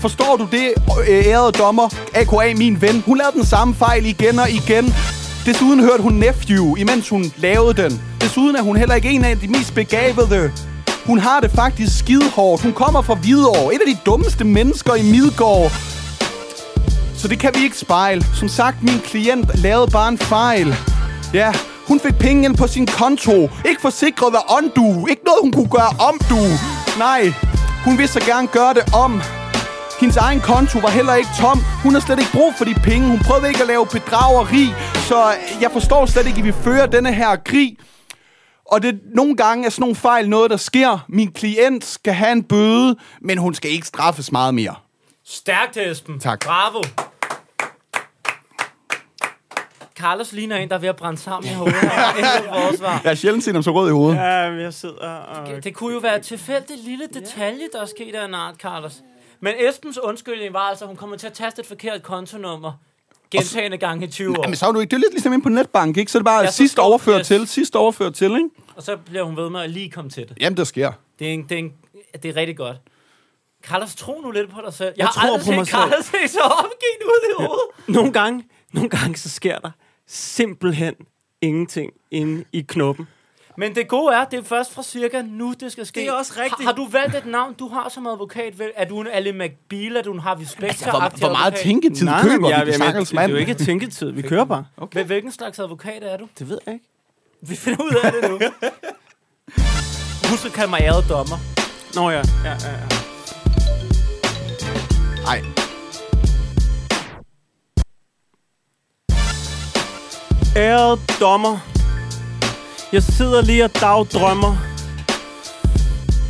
Forstår du det, øh, ærede dommer, a.k.a. min ven? Hun lavede den samme fejl igen og igen. Desuden hørte hun Nephew, imens hun lavede den. Desuden er hun heller ikke en af de mest begavede. Hun har det faktisk skide hårdt. Hun kommer fra Hvidovre, et af de dummeste mennesker i Midgård. Så det kan vi ikke spejle. Som sagt, min klient lavede bare en fejl. Ja, hun fik penge ind på sin konto. Ikke forsikret af undo. Ikke noget, hun kunne gøre om, du. Nej, hun ville så gerne gøre det om. Hendes egen konto var heller ikke tom. Hun har slet ikke brug for de penge. Hun prøvede ikke at lave bedrageri. Så jeg forstår slet ikke, at vi fører denne her krig. Og det nogle gange er sådan nogle fejl noget, der sker. Min klient skal have en bøde, men hun skal ikke straffes meget mere. Stærkt, Esben. Tak. Bravo. Carlos ligner en, der er ved at brænde sammen i hovedet. <laughs> forsvar. Jeg har sjældent set ham så rød i hovedet. Ja, men jeg sidder og... Det kunne jo være et tilfældigt lille detalje, der er sket af en art, Carlos. Men Esbens undskyldning var altså, at hun kommer til at taste et forkert kontonummer gentagende gange i 20 år. Jamen, så er du ikke. Det er lidt ligesom inde på netbank, ikke? Så er det bare Ja, ja, sidst overført yes. til, sidst overført til, ikke? Og så bliver hun ved med at lige komme til det. Jamen, det sker. Det er, en, det, er en, det er rigtig godt. Carlos, tro nu lidt på dig selv. Jeg, Jeg har tror aldrig på mig set selv. Carlos se så opgivet ud i hovedet. Nogle gange, nogle gange så sker der simpelthen ingenting inde i knoppen. Men det gode er, det er først fra cirka nu, det skal ske. Det er også rigtigt. Har, har du valgt et navn, du har som advokat? Vel? Er du en Ali McBeal? Er du en Harvey Specter? Altså, hvor, hvor meget tænketid Nej, køber men jeg, vi jeg, jeg, det er jo ikke tænketid. Vi kører bare. <laughs> Okay. Hvilken slags advokat er du? Det ved jeg ikke. Vi finder ud af det nu. <laughs> Husk at kalde mig æret dommer. Nå ja, ja, ja, ja. Nej. Ærede dommer. Jeg sidder lige og dagdrømmer.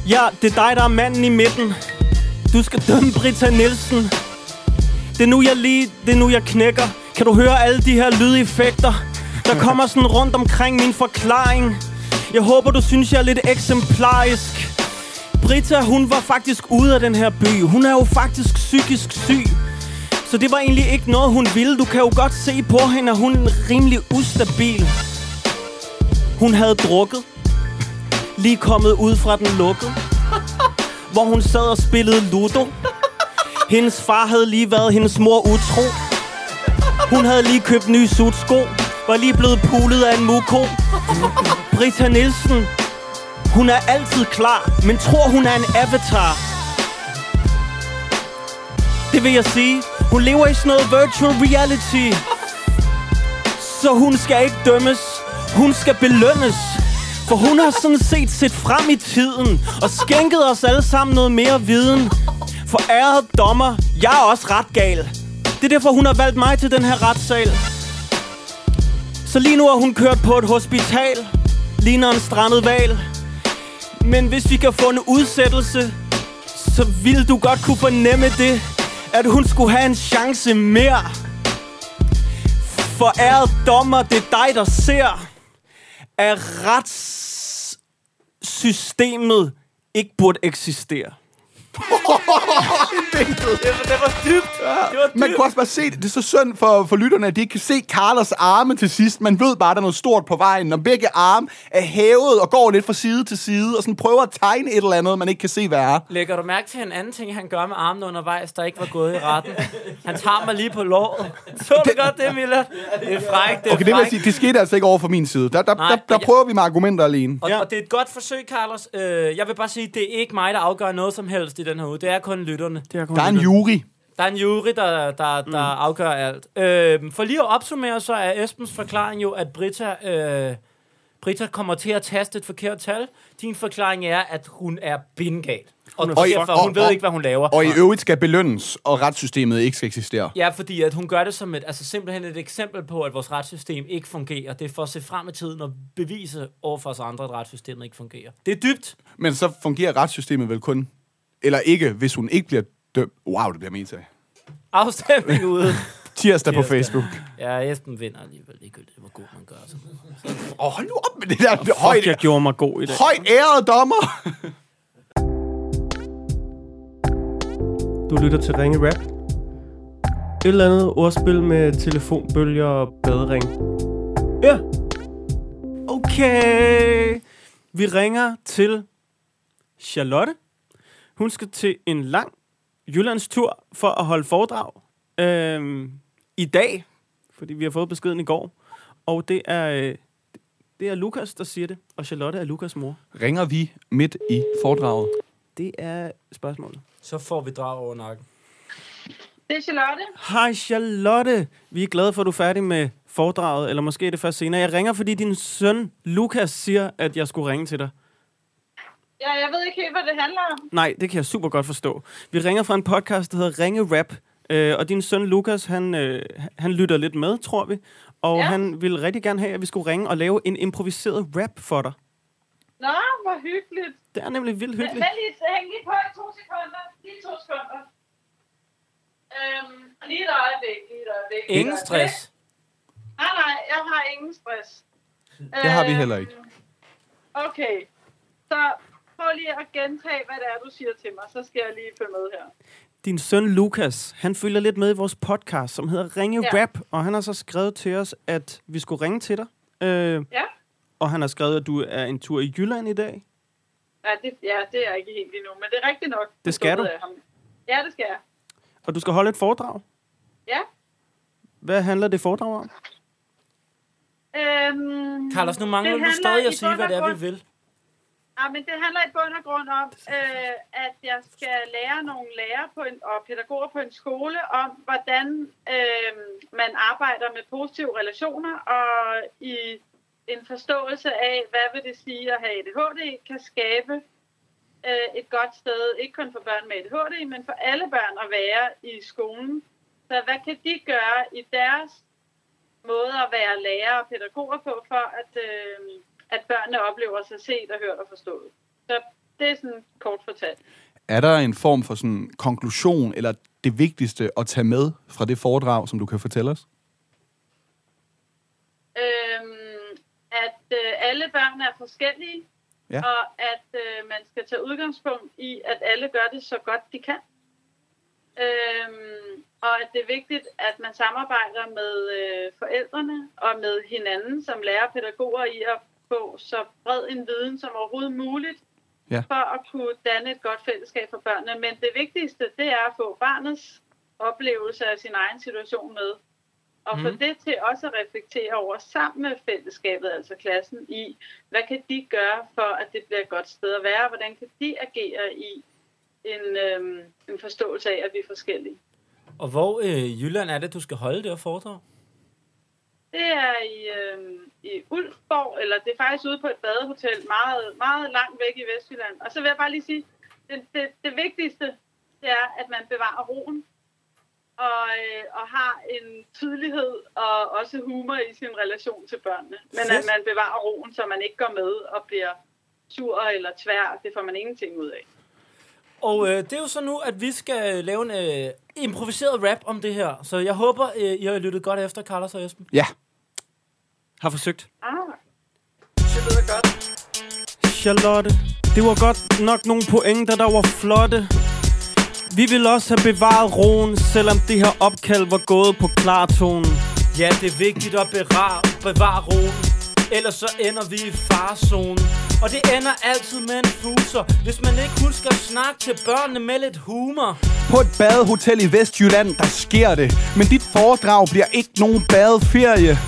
Ja, det er dig, der er manden i midten. Du skal dømme Brita Nielsen. Det er nu, jeg lige... Det er nu, jeg knækker. Kan du høre alle de her lydeffekter? Der kommer sådan rundt omkring min forklaring. Jeg håber, du synes, jeg er lidt eksemplarisk. Brita, hun var faktisk ude af den her by. Hun er jo faktisk psykisk syg. Så det var egentlig ikke noget, hun ville. Du kan jo godt se på hende, at hun er rimelig ustabil. Hun havde drukket. Lige kommet ud fra den lukkede. <laughs> Hvor hun sad og spillede Ludo. Hendes far havde lige været hendes mor utro. Hun havde lige købt nye sutsko. Var lige blevet pulet af en muko. <laughs> Britta Nielsen. Hun er altid klar, men tror hun er en avatar. Det vil jeg sige. Hun lever i sådan noget virtual reality. Så hun skal ikke dømmes. Hun skal belønnes. For hun har sådan set set frem i tiden og skænket os alle sammen noget mere viden. For ærede dommer, jeg er også ret gal. Det er derfor, hun har valgt mig til den her retssal. Så lige nu er hun kørt på et hospital. Ligner en strandet val. Men hvis vi kan få en udsættelse, så vil du godt kunne fornemme det, at hun skulle have en chance mere. For ærede dommer, det er dig, der ser, at retssystemet ikke burde eksistere. Det var dybt. Det var Man kunne også bare se det. Det er så synd for, for lytterne, at de ikke kan se Carlos arme til sidst. Man ved bare, at der er noget stort på vejen. Når begge arme er hævet og går lidt fra side til side, og sådan prøver at tegne et eller andet, man ikke kan se, hvad er. Lægger du mærke til en anden ting, han gør med armene undervejs, der ikke var gået i retten? Han tager mig lige på låret. Så du godt det, Milla? Det er frækt, det er Okay, det vil jeg sige, det skete altså ikke over for min side. Der, der, Nej, der, der jeg- prøver vi med argumenter alene. Og, Ja. og det er et godt forsøg, Carlos. Øh, jeg vil bare sige, det er ikke mig, der afgør noget som helst i den her uge. Det er kun lytterne. Det er kun Der er en jury. Der er en jury, der, der, der afgør alt. Øh, for lige at opsummere, så er Esbens forklaring jo, at Britta, øh, Britta kommer til at taste et forkert tal. Din forklaring er, at hun er bindgal. Og, er og, fuck- for, hun og- ved og- ikke, hvad hun laver. Og i øvrigt skal belønnes, og retssystemet ikke skal eksistere. Ja, fordi at hun gør det som et, altså simpelthen et eksempel på, at vores retssystem ikke fungerer. Det er for at se frem i tiden og bevise over for os andre, at retssystemet ikke fungerer. Det er dybt. Men så fungerer retssystemet vel kun, eller ikke, hvis hun ikke bliver dømt. Wow, det bliver meta. Afstemning ude. <laughs> Tirsdag på. Facebook. Ja, Esben vinder alligevel ligegyldigt, hvor god man gør. Åh, oh, hold nu op med det der. Det højt, Fuck, jeg gjorde mig god i dag. højt ærede dommer. Du lytter til Ringe Rap. Et eller andet ordspil med telefonbølger og badering. Ja. Okay. Vi ringer til Charlotte. Hun skal til en lang Jyllandstur for at holde foredrag øhm, i dag, fordi vi har fået beskeden i går. Og det er, øh, det er Lukas, der siger det, og Charlotte er Lukas mor. Ringer vi midt i foredraget? Det er spørgsmålet. så får vi drag over nakken. Det er Charlotte. Hej Charlotte. Vi er glade for, at du er færdig med foredraget, eller måske er det først senere. Jeg ringer, fordi din søn Lukas siger, at jeg skulle ringe til dig. Ja, jeg ved ikke helt, hvad det handler om. Nej, det kan jeg super godt forstå. Vi ringer fra en podcast, der hedder Ringe Rap. Øh, og din søn Lukas, han, øh, han lytter lidt med, tror vi. Og ja. Han ville rigtig gerne have, at vi skulle ringe og lave en improviseret rap for dig. Nå, hvor hyggeligt. Det er nemlig vildt Vent hyggeligt. lige, hæng lige på i to sekunder. Lige to sekunder. Øhm, lige et øjeblik, lige et øjeblik. Ingen stress. Nej, nej, jeg har ingen stress. Det har vi heller ikke. Øhm, Okay, så prøv lige at gentage, hvad det er, du siger til mig. Så skal jeg lige følge med her. Din søn Lukas, han følger lidt med i vores podcast, som hedder Ringe Ja. Rap. Og han har så skrevet til os, at vi skulle ringe til dig. Øh, Ja? og han har skrevet, at du er en tur i Jylland i dag. Ja, det, ja, det er jeg ikke helt endnu, men det er rigtigt nok. Det skal du? ham. Ja, det skal jeg. Og du skal holde et foredrag. Ja. Hvad handler det foredrag om? Øhm, Carlos, nu mangler du stadig at sige, hvad det er, vi vil. Ja, men det handler i bund og grund om, øh, at jeg skal lære nogle lærere på en, og pædagoger på en skole om, hvordan øh, man arbejder med positive relationer, og i en forståelse af, hvad vil det sige at have ADHD, kan skabe øh, et godt sted, ikke kun for børn med ADHD, men for alle børn at være i skolen. Så hvad kan de gøre i deres måde at være lærer og pædagoger på, for at, øh, at børnene oplever sig set og hørt og forstået. Så det er sådan kort fortalt. Er der en form for sådan konklusion, eller det vigtigste at tage med fra det foredrag, som du kan fortælle os? Øhm, at øh, alle børn er forskellige, Ja. og at øh, man skal tage udgangspunkt i, at alle gør det så godt de kan. Øhm, og at det er vigtigt, at man samarbejder med øh, forældrene og med hinanden som lærer pædagoger i at få så bred en viden som overhovedet muligt, Ja. for at kunne danne et godt fællesskab for børnene. Men det vigtigste, det er at få barnets oplevelse af sin egen situation med. Og få Mhm. det til også at reflektere over sammen med fællesskabet, altså klassen, i hvad kan de gøre for, at det bliver et godt sted at være? Hvordan kan de agere i en, øhm, en forståelse af, at vi er forskellige? Og hvor øh, i Jylland er det, du skal holde det her foredrag? Det er i, øhm, i Ulfborg, eller det er faktisk ude på et badehotel, meget, meget langt væk i Vestjylland. Og så vil jeg bare lige sige, det, det, det vigtigste, det er, at man bevarer roen, og, øh, og har en tydelighed og også humor i sin relation til børnene. Men at Fedt. man bevarer roen, så man ikke går med og bliver sur eller tvær. Det får man ingenting ud af. Og øh, det er jo så nu, at vi skal lave en øh, improviseret rap om det her. Så jeg håber, øh, I har lyttet godt efter, Carlos og Esben. Ja. Har forsøgt. Ah, Charlotte, det var godt nok nogle pointer, der var flotte. Vi vil også have bevaret roen, selvom det her opkald var gået på klartonen. Ja, det er vigtigt at bevare, bevare roen. Ellers så ender vi i farzonen. Og det ender altid med en fuser, hvis man ikke husker at snakke til børnene med lidt humor. På et badehotel i Vestjylland, der sker det. Men dit foredrag bliver ikke nogen badeferie.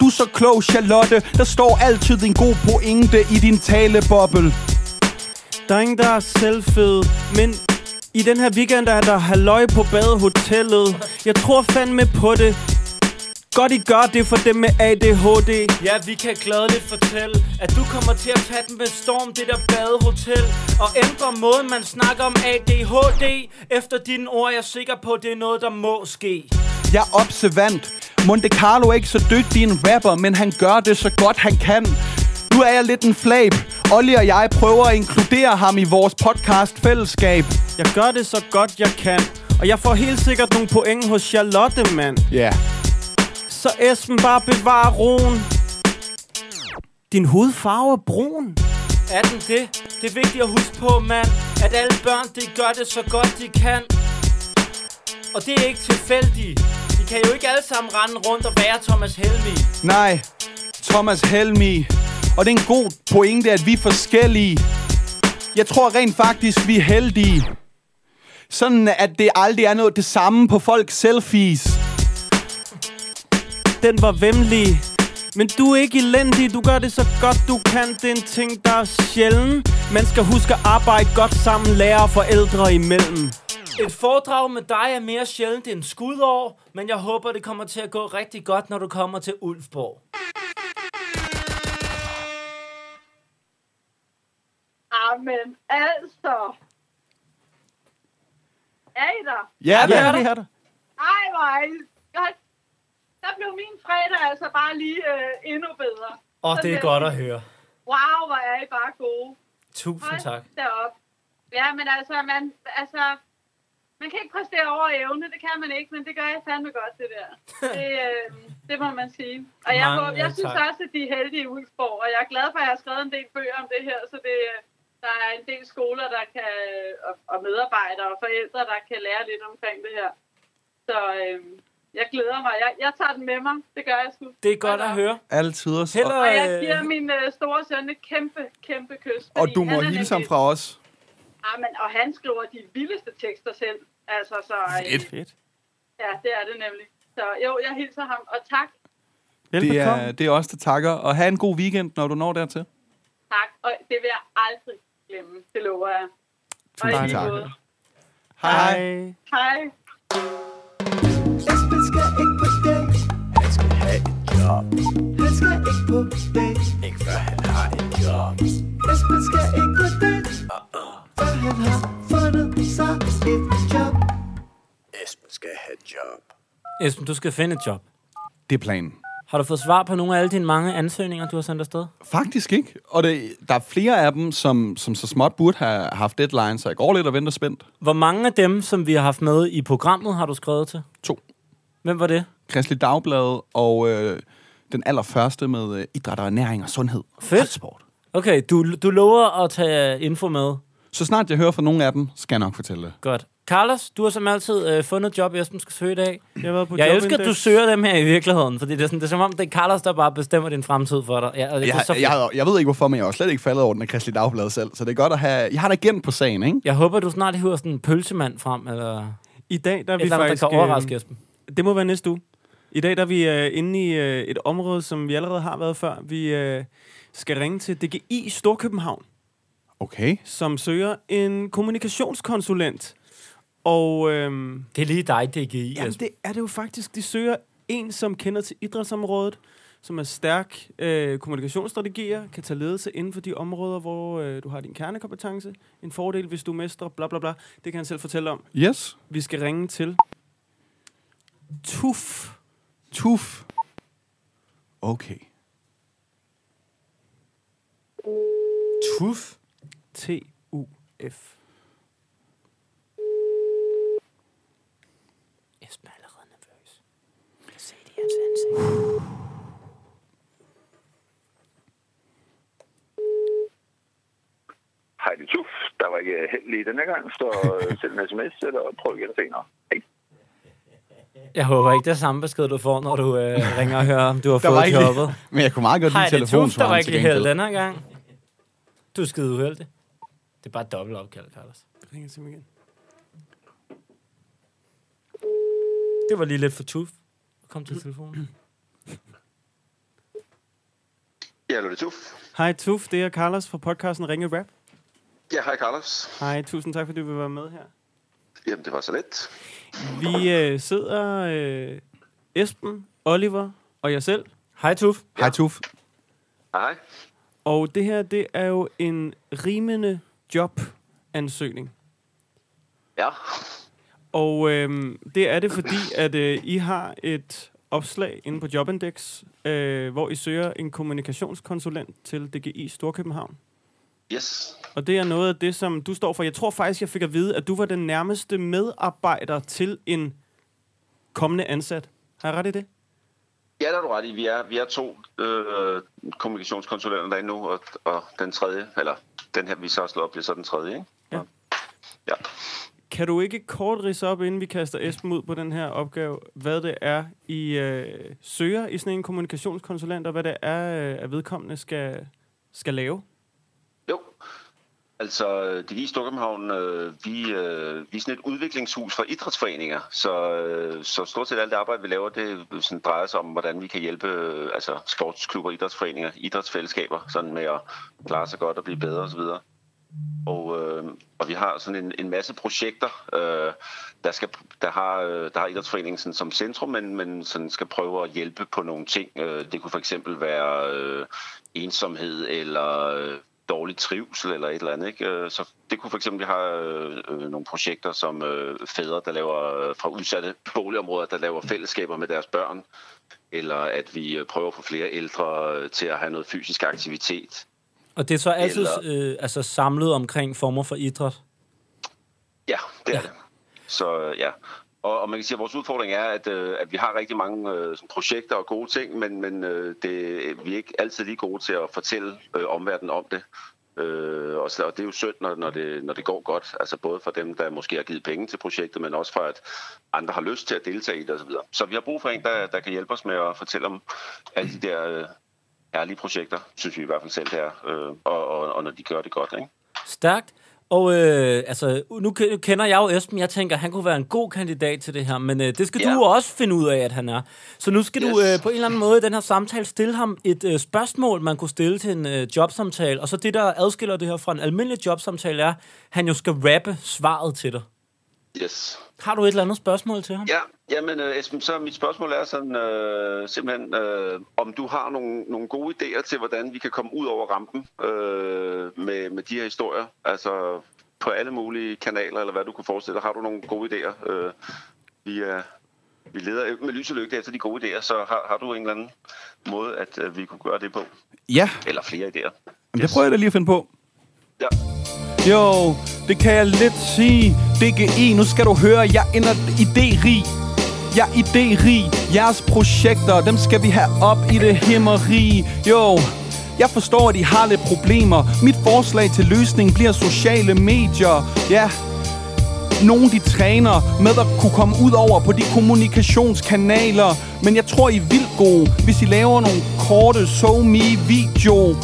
Du er så klog, Charlotte. Der står altid en god pointe i din taleboble. Der er ingen, der er selvfed, men i den her weekend er der halløj på badehotellet. Jeg tror fandme på det. Godt I gør det for dem med ADHD. Ja, vi kan gladeligt fortælle, at du kommer til at tage den med storm, det der badehotel. Og ændre måden, man snakker om ADHD. Efter dine ord er jeg sikker på, at det er noget, der må ske. Jeg er observant. Monte Carlo er ikke så dygtig en rapper, men han gør det så godt han kan. Nu er jeg lidt en flab. Olli og jeg prøver at inkludere ham i vores podcast fællesskab. Jeg gør det så godt jeg kan. Og jeg får helt sikkert nogle point hos Charlotte, mand. Ja. Yeah. Så Esben, bare bevar roen. Din hudfarve er brun. Er den det? Det er vigtigt at huske på, mand, at alle børn, de gør det så godt de kan. Og det er ikke tilfældigt. De kan jo ikke alle sammen rende rundt og være Thomas Helmi. Nej, Thomas Helmi. Og det er en god pointe, at vi er forskellige. Jeg tror rent faktisk, vi er heldige. Sådan, at det aldrig er noget det samme på folks selfies. Den var vemmelig. Men du er ikke elendig, du gør det så godt du kan. Det er en ting, der er sjælden. Man skal huske at arbejde godt sammen, lærer og forældre imellem. Et foredrag med dig er mere sjældent end skudår, men jeg håber, det kommer til at gå rigtig godt, når du kommer til Ulfborg. Amen, altså. Er I der? Ja, det er er der. Ej, hvor er I. Der blev min fredag altså bare lige øh, endnu bedre. Og det er godt jeg at høre. Wow, hvor er I bare gode. Tusind tak. derop. Ja, men altså, man, altså, man kan ikke præstere over evne, det kan man ikke, men det gør jeg fandme godt, det der. <laughs> Det, øh, det må man sige. Og jeg, Mange håber, jeg synes tak. også, at de er heldige i Ulfborg, og jeg er glad for, at jeg har skrevet en del bøger om det her, så det, øh, der er en del skoler, der kan, og, og medarbejdere og forældre, der kan lære lidt omkring det her. Så øh, jeg glæder mig. Jeg, jeg tager den med mig. Det gør jeg sgu. Det er godt at høre. Altid. Heller, Og jeg øh, giver min øh, store søn et kæmpe, kæmpe kys. Og du må hilse ham fra os. Ja, men, og han skriver de vildeste tekster selv. Altså, så, øh, Fedt. Ja, det er det nemlig. Så jo, jeg hilser ham, og tak. Det er, det er os, der takker. Og have en god weekend, når du når dertil. Tak, og det vil jeg aldrig glemme. Det lover jeg. Tusind tak. måde. Hej. Hej. Job. Han skal ikke på date. Ikke før han har et job. Esben skal ikke på date. Før han har fundet sig et job. Esben skal have et job. Esben, du skal finde et job. Det er planen. Har du fået svar på nogle af alle dine mange ansøgninger, du har sendt afsted? Faktisk ikke. Og det, der er flere af dem, som, som så småt burde have haft deadline, så jeg går lidt og venter spændt. Hvor mange af dem, som vi har haft med i programmet, har du skrevet til? To. Hvem var det? Kristelig Dagblad og øh, den allerførste med øh, idræt og ernæring og sundhed. og Fedt. holdsport. Okay, du, du lover at tage info med. Så snart jeg hører fra nogle af dem, skal jeg nok fortælle det. Godt. Carlos, du har som altid øh, fundet et job, Esben skal søge i dag. Jeg, har været på Jeg elsker, at du søger dem her i virkeligheden, fordi det er, sådan, det er som om, det er Carlos, der bare bestemmer din fremtid for dig. Ja, og det Jeg, er så jeg, jeg, jeg ved ikke hvorfor, men jeg jo slet ikke faldet over den af Kristelig Dagblad selv, så det er godt at have... Jeg har da igen på sagen, ikke? jeg håber, du snart hiver sådan en pølsemand frem, eller I dag der er vi eller faktisk... der kan overraske øh, Esben. Det må være næste uge. I dag der er vi øh, inde i øh, et område, som vi allerede har været før. Vi øh, skal ringe til DGI Storkøbenhavn, Okay. som søger en kommunikationskonsulent. Og øhm, Det er lige dig, DGI, jamen, Esben. det er det jo faktisk. De søger en, som kender til idrætsområdet, som er stærk øh, kommunikationsstrategier, kan tage ledelse inden for de områder, hvor øh, du har din kernekompetence. En fordel, hvis du mestrer, bla bla bla. Det kan han selv fortælle om. Yes. Vi skal ringe til TUF. Tuf. Okay. Tuf. T-U-F. Esben er allerede nervøs. Jeg kan se det i hans ansigt. Hej, det er Tuf. Der var ikke held lige denne gang, så send en sms eller prøv igen senere. Jeg håber ikke, det er samme besked, du får, når du øh, ringer og hører, om du har Der var fået ikke- jobbet. <laughs> Men jeg kunne meget godt lide Hej, det er der var til ikke lige held gengæld. den her gang. Du er skide uheldig. Det er bare et dobbelt opkald, Carlos. Ringer til mig igen. Det var lige lidt for tuf. Kom til telefonen. Ja, hallo, det er Tuf. Hej Tuf, det er Carlos fra podcasten Ringe Rap. Ja, hej Carlos. Hej, tusind tak, fordi du vil være med her. Jamen, det var så let. Vi øh, sidder, øh, Esben, Oliver og jeg selv. Hej, Tuf. Hej Tuf. Hej. Og det her, det er jo en rimende jobansøgning. Ja. Og øh, det er det, fordi at øh, I har et opslag inde på Jobindex, øh, hvor I søger en kommunikationskonsulent til DGI Storkøbenhavn. Yes. Og det er noget af det, som du står for. Jeg tror faktisk, jeg fik at vide, at du var den nærmeste medarbejder til en kommende ansat. Har jeg ret i det? Ja, der er du ret i. Vi er, vi er to øh, kommunikationskonsulenter derinde nu, og, og den tredje, eller den her, vi så har slået op, bliver så den tredje, ikke? Ja. Ja. Kan du ikke kort ridse op, inden vi kaster Esben ud på den her opgave, hvad det er, I øh, søger i sådan en kommunikationskonsulent, og hvad det er, øh, at vedkommende skal, skal lave? Jo. Altså, det vi i Storkøbenhavn, øh, vi, øh, vi er sådan et udviklingshus for idrætsforeninger, så, øh, så stort set alt det arbejde, vi laver, det sådan, drejer sig om, hvordan vi kan hjælpe øh, altså, sportsklubber, idrætsforeninger, idrætsfællesskaber, sådan med at klare sig godt og blive bedre osv. Og, øh, og vi har sådan en, en masse projekter, øh, der, skal, der, har, øh, der har idrætsforeningen sådan, som centrum, men, men sådan skal prøve at hjælpe på nogle ting. Øh, det kunne for eksempel være øh, ensomhed eller øh, dårlig trivsel eller et eller andet. Ikke? Øh, Så det kunne for eksempel, har øh, øh, nogle projekter som øh, fædre, der laver øh, fra udsatte boligområder, der laver fællesskaber med deres børn, eller at vi prøver at få flere ældre til at have noget fysisk aktivitet. Og det er så altid øh, altså samlet omkring former for idræt. Ja, det er det. Så ja. Og, og man kan sige, at vores udfordring er, at, øh, at vi har rigtig mange øh, sådan projekter og gode ting, men, men øh, det, vi er ikke altid lige gode til at fortælle øh, omverdenen om det. Øh, og, så, og det er jo synd, når, når, det, når det går godt. Altså både for dem, der måske har givet penge til projektet, men også for, at andre har lyst til at deltage i det osv. Så, vi har brug for en, der, der kan hjælpe os med at fortælle om alle de der øh, herlige projekter, synes vi i hvert fald selv, det er. Øh, og, og, og når de gør det godt, ikke? Stærkt. Og øh, altså, nu ke- kender jeg jo Esben. Jeg tænker, han kunne være en god kandidat til det her. Men øh, det skal Ja. du også finde ud af, at han er. Så nu skal yes. du øh, på en eller anden måde i den her samtale stille ham et øh, spørgsmål, man kunne stille til en øh, jobsamtale. Og så det, der adskiller det her fra en almindelig jobsamtale, er, han jo skal rappe svaret til dig. Yes. Har du et eller andet spørgsmål til ham? Ja, jamen øh, Esben, så mit spørgsmål er sådan øh, simpelthen, øh, om du har nogle, nogle gode idéer til, hvordan vi kan komme ud over rampen øh, med, med de her historier. Altså på alle mulige kanaler, eller hvad du kunne forestille dig. Har du nogle gode idéer øh, via vi leder med lys og lygte efter de gode idéer, så har, har du en eller anden måde, at øh, vi kunne gøre det på? Ja, Eller flere idéer. men det prøver jeg da lige at finde på. Ja. Jo, det kan jeg lidt sige. DGI, nu skal du høre, jeg ender idérig. Jeg er idérig. Jeres projekter, dem skal vi have op i det himmeri. Jo, jeg forstår, at I har lidt problemer. Mit forslag til løsning bliver sociale medier. Ja, nogen de træner med at kunne komme ud over på de kommunikationskanaler. Men jeg tror, I er vildt gode, hvis I laver nogle korte so me video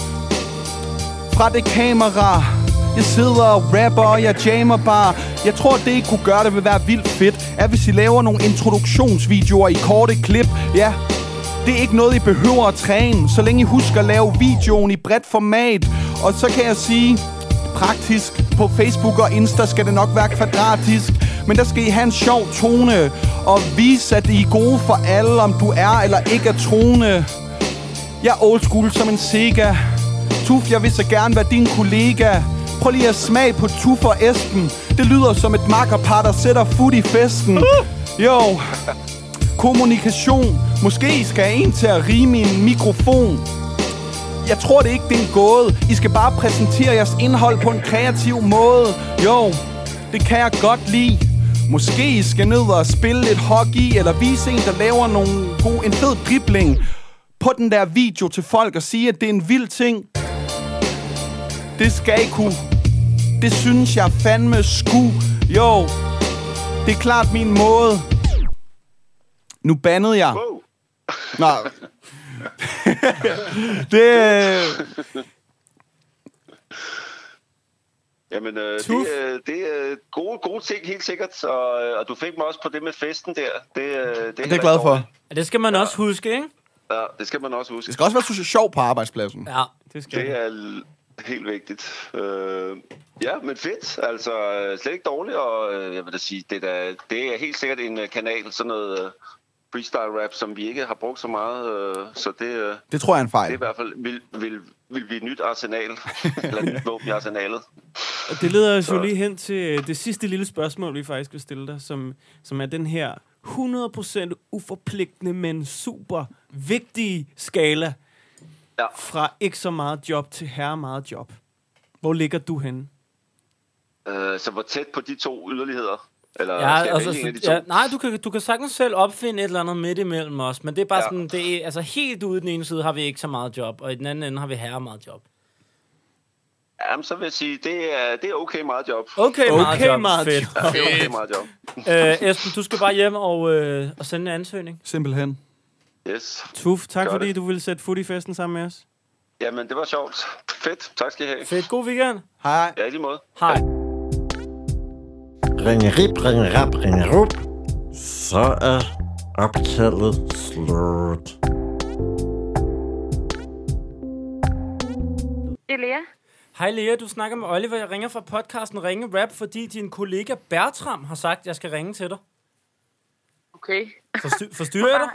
fra det kamera. Jeg sidder og rapper, og jeg jammer bare. Jeg tror, det I kunne gøre, det vil være vildt fedt, er hvis I laver nogle introduktionsvideoer i korte klip. Ja, det er ikke noget, I behøver at træne, så længe I husker at lave videoen i bredt format. Og så kan jeg sige, praktisk, på Facebook og Insta skal det nok være kvadratisk. Men der skal I have en sjov tone, og vise, at I er gode for alle, om du er eller ikke er troende. Jeg er old school som en Sega. Tuf, jeg vil så gerne være din kollega. Prøv lige at smage på tuffer æsken. Det lyder som et makkerpar, der sætter fod i festen. Jo, kommunikation. Måske skal jeg en til at rime i en mikrofon. Jeg tror det ikke, det er en gåde. I skal bare præsentere jeres indhold på en kreativ måde. Jo, det kan jeg godt lide. Måske I skal ned og spille lidt hockey, eller vise en, der laver nogle gode, en fed dribling på den der video til folk og sige, at det er en vild ting. Det skal I kunne. Det synes jeg fandme sku. Jo, det er klart min måde. Nu bandede jeg. Wow. Nå. <laughs> det, øh, Jamen, øh, det, øh, det er gode, gode ting, helt sikkert. Og, øh, og du fik mig også på det med festen der. Det, øh, det, er det er jeg glad for. Ja, det skal man også huske, ikke? Ja, det skal man også huske. Det skal også være så sjov på arbejdspladsen. Ja. Det skal Det er helt vigtigt. Øh, ja, men fedt. Altså, øh, slet ikke dårligt, og øh, jeg vil da sige, det er, da, det er helt sikkert en øh, kanal, sådan noget freestyle rap, som vi ikke har brugt så meget. Øh, så det, øh, Det tror jeg er en det er fejl. i hvert fald vil, vil, vil blive et nyt arsenal, <laughs> eller et nyt våben i arsenalet. Og det leder os jo lige hen til det sidste lille spørgsmål, vi faktisk vil stille dig, som, som er den her 100% uforpligtende, men super vigtige skala Ja. fra ikke så meget job til herre meget job. Hvor ligger du henne? Øh, så hvor tæt på de to yderligheder? Eller Ja, skal jeg altså, vælge en af de to? ja, nej, du kan, du kan sagtens selv opfinde et eller andet midt imellem os, men det er bare Ja. sådan, det er, altså helt ude i den ene side har vi ikke så meget job, og i den anden ende har vi herre meget job. Jamen, så vil jeg sige, det er, det er okay meget job. Okay, meget Okay, job. meget Fedt. Ja, det er okay meget job. Øh, Esben, du skal bare hjem og, øh, og sende en ansøgning. Simpelthen. Yes. Tuf, tak Gør fordi det. du ville sætte fod i festen sammen med os. Jamen, det var sjovt. Fedt. Tak skal I have. Fedt, god weekend. Hej. Ja, i lige måde. Hej. Ringe rip, ringe rap, ringe rup. Så er optaget slut. Det er Lea. Hej Lea, du snakker med Oliver. Jeg ringer fra podcasten Ringe Rap, fordi din kollega Bertram har sagt, at jeg skal ringe til dig. Okay. Forstyr, forstyrrer jeg dig?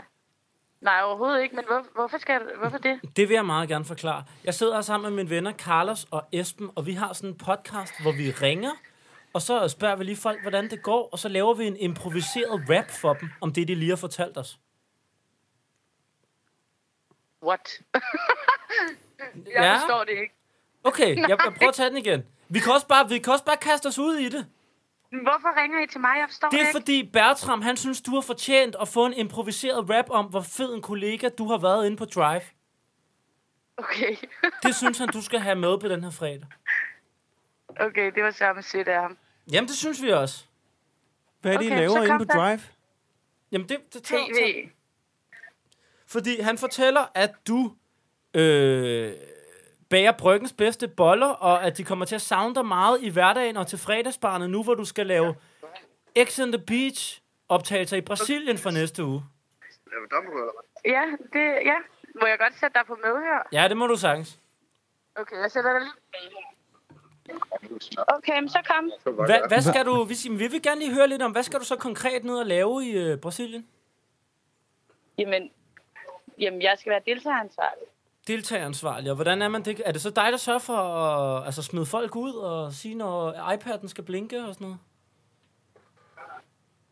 Nej, overhovedet ikke, men hvor, hvorfor, skal, hvorfor det? Det vil jeg meget gerne forklare. Jeg sidder her sammen med mine venner Carlos og Esben, og vi har sådan en podcast, hvor vi ringer, og så spørger vi lige folk, hvordan det går, og så laver vi en improviseret rap for dem, om det, de lige har fortalt os. What? <laughs> jeg Ja. forstår det ikke. Okay, jeg, jeg prøver at tage den igen. Vi kan, også bare, vi kan også bare kaste os ud i det. Men Hvorfor ringer I til mig? Jeg forstår Det det, er ikke. fordi Bertram, han synes, du har fortjent at få en improviseret rap om, hvor fed en kollega du har været inde på Drive. Okay. <laughs> Det synes han, du skal have med på den her fredag. okay, det var samme sødt af ham. Jamen, det synes vi også. Hvad er det, I Okay, laver så inde på der. Drive? Jamen, det, det tager, TV. tager. Fordi han fortæller, at du øh, bager bryggens bedste boller, og at de kommer til at savne dig meget i hverdagen og til fredagsbarnet nu, hvor du skal lave X on the Beach optagelser i Brasilien for næste uge. Ja, det, ja. Må jeg godt sætte dig på medhør? Ja, det må du sagtens. Okay, jeg sætter dig lige. Okay, men så kom. Hvad, hvad skal du... Vi, vi vil gerne lige høre lidt om, hvad skal du så konkret ned og lave i øh, Brasilien? Jamen, jamen, jeg skal være deltageransvarlig. Deltageransvarlig, og hvordan er man det? Er det så dig, der sørger for at altså, smide folk ud og sige, når iPad'en skal blinke og sådan noget?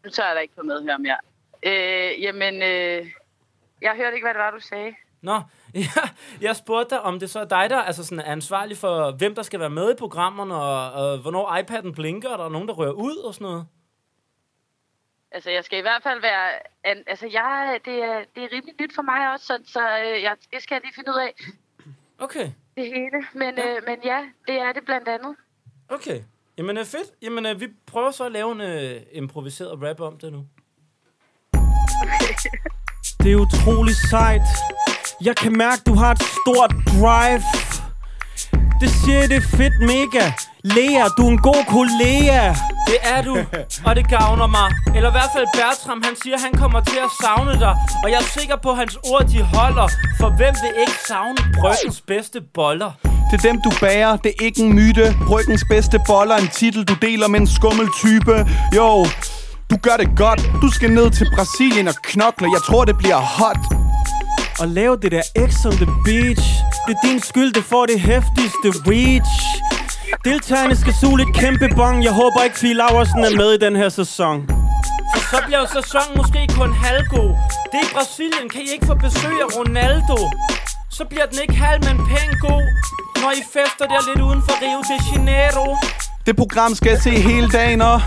Nu tager jeg dig ikke på medhør mere. Øh, jamen, øh, jeg hørte ikke, hvad det var, du sagde. Nå, <laughs> jeg, jeg spurgte dig, om det så er dig, der altså sådan, er ansvarlig for, hvem der skal være med i programmerne, og, og hvornår iPad'en blinker, og der er nogen, der rører ud og sådan noget. Altså, jeg skal i hvert fald være... An, altså, jeg, det, er, det er rimelig nyt for mig også, så, så øh, jeg, det skal jeg lige finde ud af, Okay, det hele. Men ja, øh, men ja det er det blandt andet. okay. Jamen, øh, fedt. Jamen, øh, vi prøver så at lave en øh, improviseret rap om det nu. <laughs> Det er utrolig sejt. Jeg kan mærke, du har et stort drive. Det siger det er fedt mega. Lea, du er en god kollega. Det er du, og det gavner mig. Eller i hvert fald Bertram, han siger, han kommer til at savne dig. Og jeg er sikker på, at hans ord, de holder. For hvem vil ikke savne bryggens bedste boller? Det er dem, du bærer, det er ikke en myte. Bryggens bedste boller, en titel, du deler med en skummel type. Jo, du gør det godt. Du skal ned til Brasilien og knokle. Jeg tror, det bliver hot. Og lave det der X on the beach. Det er din skyld, det får det hæftigste reach. Deltagerne skal suge et kæmpe bong. Jeg håber ikke, Fie Laversen er med i den her sæson. For så bliver sæsonen måske kun halvgod. Det er i Brasilien, kan I ikke få besøg af Ronaldo? Så bliver den ikke halv, men pæn god. Når I fester der lidt uden for Rio de Janeiro. Det program skal jeg se hele dagen, og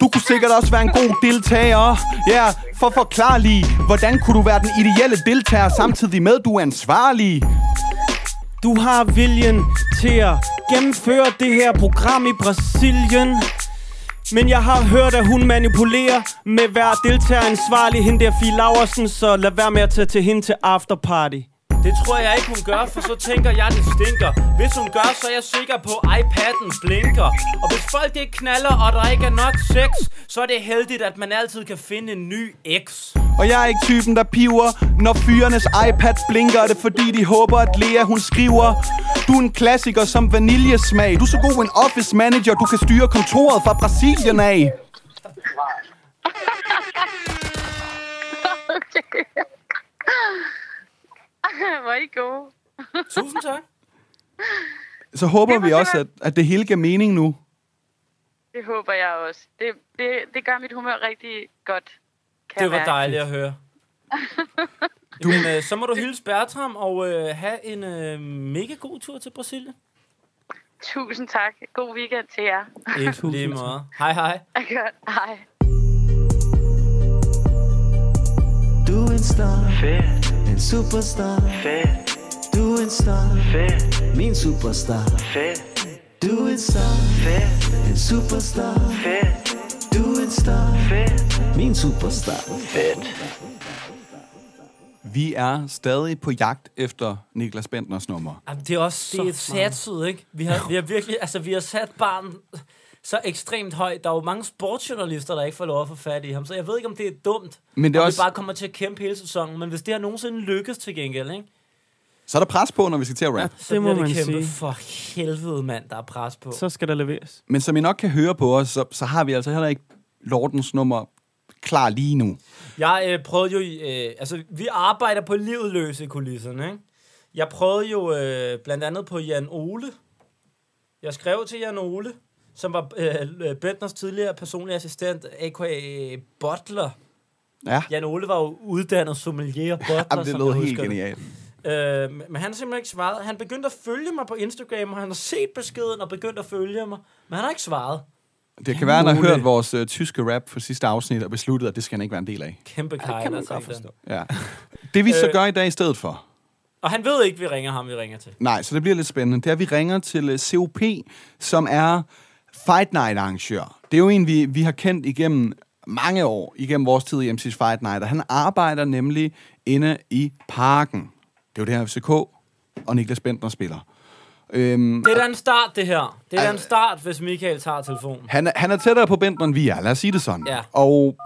du kunne sikkert også være en god deltager. Ja, yeah, for forklar lige, hvordan kunne du være den ideelle deltager, samtidig med, at du er ansvarlig? Du har viljen til at gennemføre det her program i Brasilien. Men jeg har hørt, at hun manipulerer med hver deltager ansvarlig, hende der Fie Laversen, så lad være med at tage til hende til afterparty. Det tror jeg ikke, hun gør, for så tænker jeg, det stinker. Hvis hun gør, så er jeg sikker på, at iPad'en blinker. Og hvis folk ikke knaller, og der ikke er nok sex, så er det heldigt, at man altid kan finde en ny eks. Og jeg er ikke typen, der piver, når fyrenes iPad blinker. Er det fordi, de håber, at Lea hun skriver? Du er en klassiker som vaniljesmag. Du er så god en office manager, du kan styre kontoret fra Brasilien af. <laughs> Okay. <laughs> Hvor er I gode. Tusind tak. <laughs> Så håber vi også, at, at det hele giver mening nu. Det håber jeg også. Det, det, det gør mit humør rigtig godt. Kan Det var mærke. dejligt at høre. Du, Men, øh, så må du hilse Bertram og øh, have en øh, mega god tur til Brasilien. Tusind tak. God weekend til jer. Ikke lige måde. Hej hej. <laughs> Godt. Hej. Du er en star. Fedt. Superstar. Fedt. Du er en star. Fedt. Min superstar. Fedt. Du er en star. Fedt. En superstar. Fedt. Du er en star. Fedt. Min superstar. Fedt. Vi er stadig på jagt efter Niklas Bentners nummer. Jamen, det er også det er satset, ikke? Vi har, vi har virkelig, altså vi har sat barn så ekstremt højt. Der er jo mange sportsjournalister, der ikke får lov at få fat i ham, så jeg ved ikke, om det er dumt. Men det er om også- vi bare kommer til at kæmpe hele sæsonen. Men hvis det har nogensinde lykkes til gengæld, ikke? Så er der pres på, når vi skal til at rap. Så Det må det man kæmpe sige. for helvede, mand, der er pres på. Så skal der leveres. Men som I nok kan høre på os, så, så har vi altså heller ikke Lordens nummer klar lige nu. Jeg øh, prøvede jo, øh, altså vi arbejder på livet løs i kulisserne, ikke? Jeg prøvede jo øh, blandt andet på Jan Ole. Jeg skrev til Jan Ole, som var øh, Bentners tidligere personlige assistent, a.k.a. Butler. Ja, Jan Ole var jo uddannet sommelier og butler, Jamen, det lød helt genialt. Øh, men han har simpelthen ikke svaret. Han begyndte at følge mig på Instagram, og han har set beskeden og begyndt at følge mig. Men han har ikke svaret. Det kan være, at han har hørt vores uh, tyske rap for sidste afsnit og besluttet, at det skal han ikke være en del af. Kæmpe kejler. kan man godt ikke forstå. Ja. Det vi så Øh. gør i dag i stedet for, Og han ved ikke, vi ringer ham, vi ringer til. nej, så det bliver lidt spændende, det er, at vi ringer til uh, COP, som er Fight Night arrangør. Det er jo en, vi, vi har kendt igennem mange år, igennem vores tid i MC's Fight Night, og han arbejder nemlig inde i parken. Det er jo det her FCK og Niklas Bentner spiller. Øhm, Det er da en start, det her. Det er da en start, hvis Michael tager telefonen. Han er, han er tættere på Bentner, end vi er. Lad os sige det sådan. Ja. Og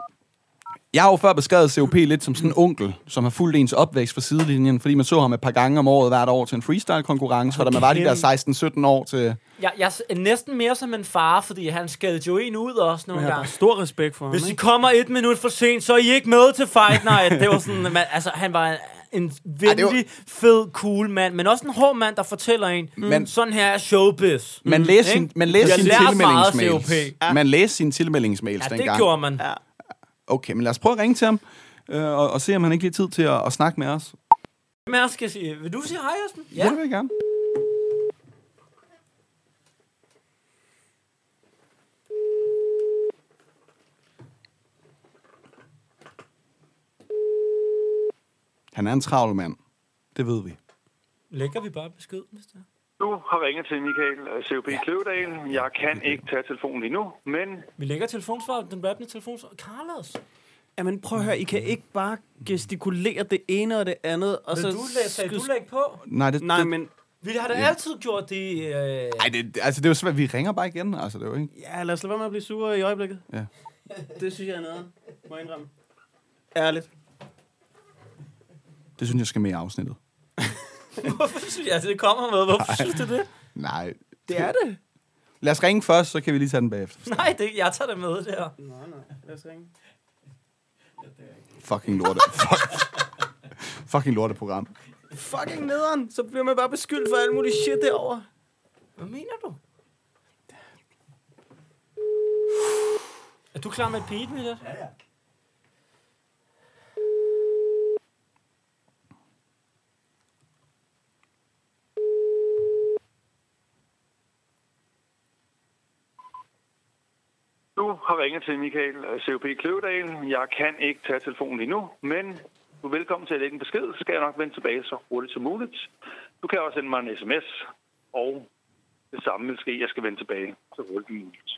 jeg har jo før beskrevet COP lidt som sådan en onkel, som har fulgt ens opvækst fra sidelinjen, fordi man så ham et par gange om året hvert år til en freestyle-konkurrence, hvor da man var de der 16-17 år til... Jeg, jeg er næsten mere som en far, fordi han skældte jo en ud også nogle Jeg har gange. stor respekt for ham. Hvis I ikke? kommer et minut for sent, så er I ikke med til Fight Night. Det var sådan, man, altså, han var en venlig, var- fed, cool mand, men også en hård mand, der fortæller en, Men- men, sådan her er showbiz. Man læste sin, Ikke? man læste Jeg sin tilmeldingsmails. COP. Man læste sine tilmeldingsmails Ja, det dengang. gjorde man. Ja. Okay, men lad os prøve at ringe til ham, øh, og, og se, om han ikke lige har tid til at, at snakke med os. Hvem er skal sige? Vil du sige hej, Esben? Ja. det vil jeg gerne. Han er en travl mand. Det ved vi. Lægger vi bare besked, hvis det er. Du har ringet til Michael øh, C.O.P. Ja. Kløvedal. Jeg kan ikke tage telefonen lige nu, men Vi lægger telefonsvar, den rappende telefonsvar. Carlos! Jamen prøv at høre, I kan ikke bare gestikulere det ene og det andet, og Vil så... du lægge, sagde du lægge på? Nej, det, Nej, det, men... Vi har da altid gjort det. Øh... Ej, det, altså, det er jo svært. Vi ringer bare igen. Altså, det er jo ikke... Ja, lad os lade være med at blive sure i øjeblikket. Ja. Det synes jeg er noget, må jeg indrømme. Ærligt. Det synes jeg skal med i afsnittet. <laughs> <laughs> Hvorfor synes jeg, det kommer med? Hvorfor synes du det? Nej. Det er det. Lad os ringe først, så kan vi lige tage den bagefter. Nej, det, jeg tager det med der. Nej, nej. Lad os ringe. Fucking lorte. <laughs> Fuck. Fucking lorteprogram. Fucking nederen. Så bliver man bare beskyldt for alt muligt shit derovre. Hvad mener du? Er du klar med et Mille? Ja, ja. Du har ringet til Michael øh, C.O.P. Kløvedal. Jeg kan ikke tage telefonen lige nu, men du er velkommen til at lægge en besked, så skal jeg nok vende tilbage så hurtigt som muligt. Du kan også sende mig en sms, og det samme vil ske, jeg skal vende tilbage så hurtigt som muligt.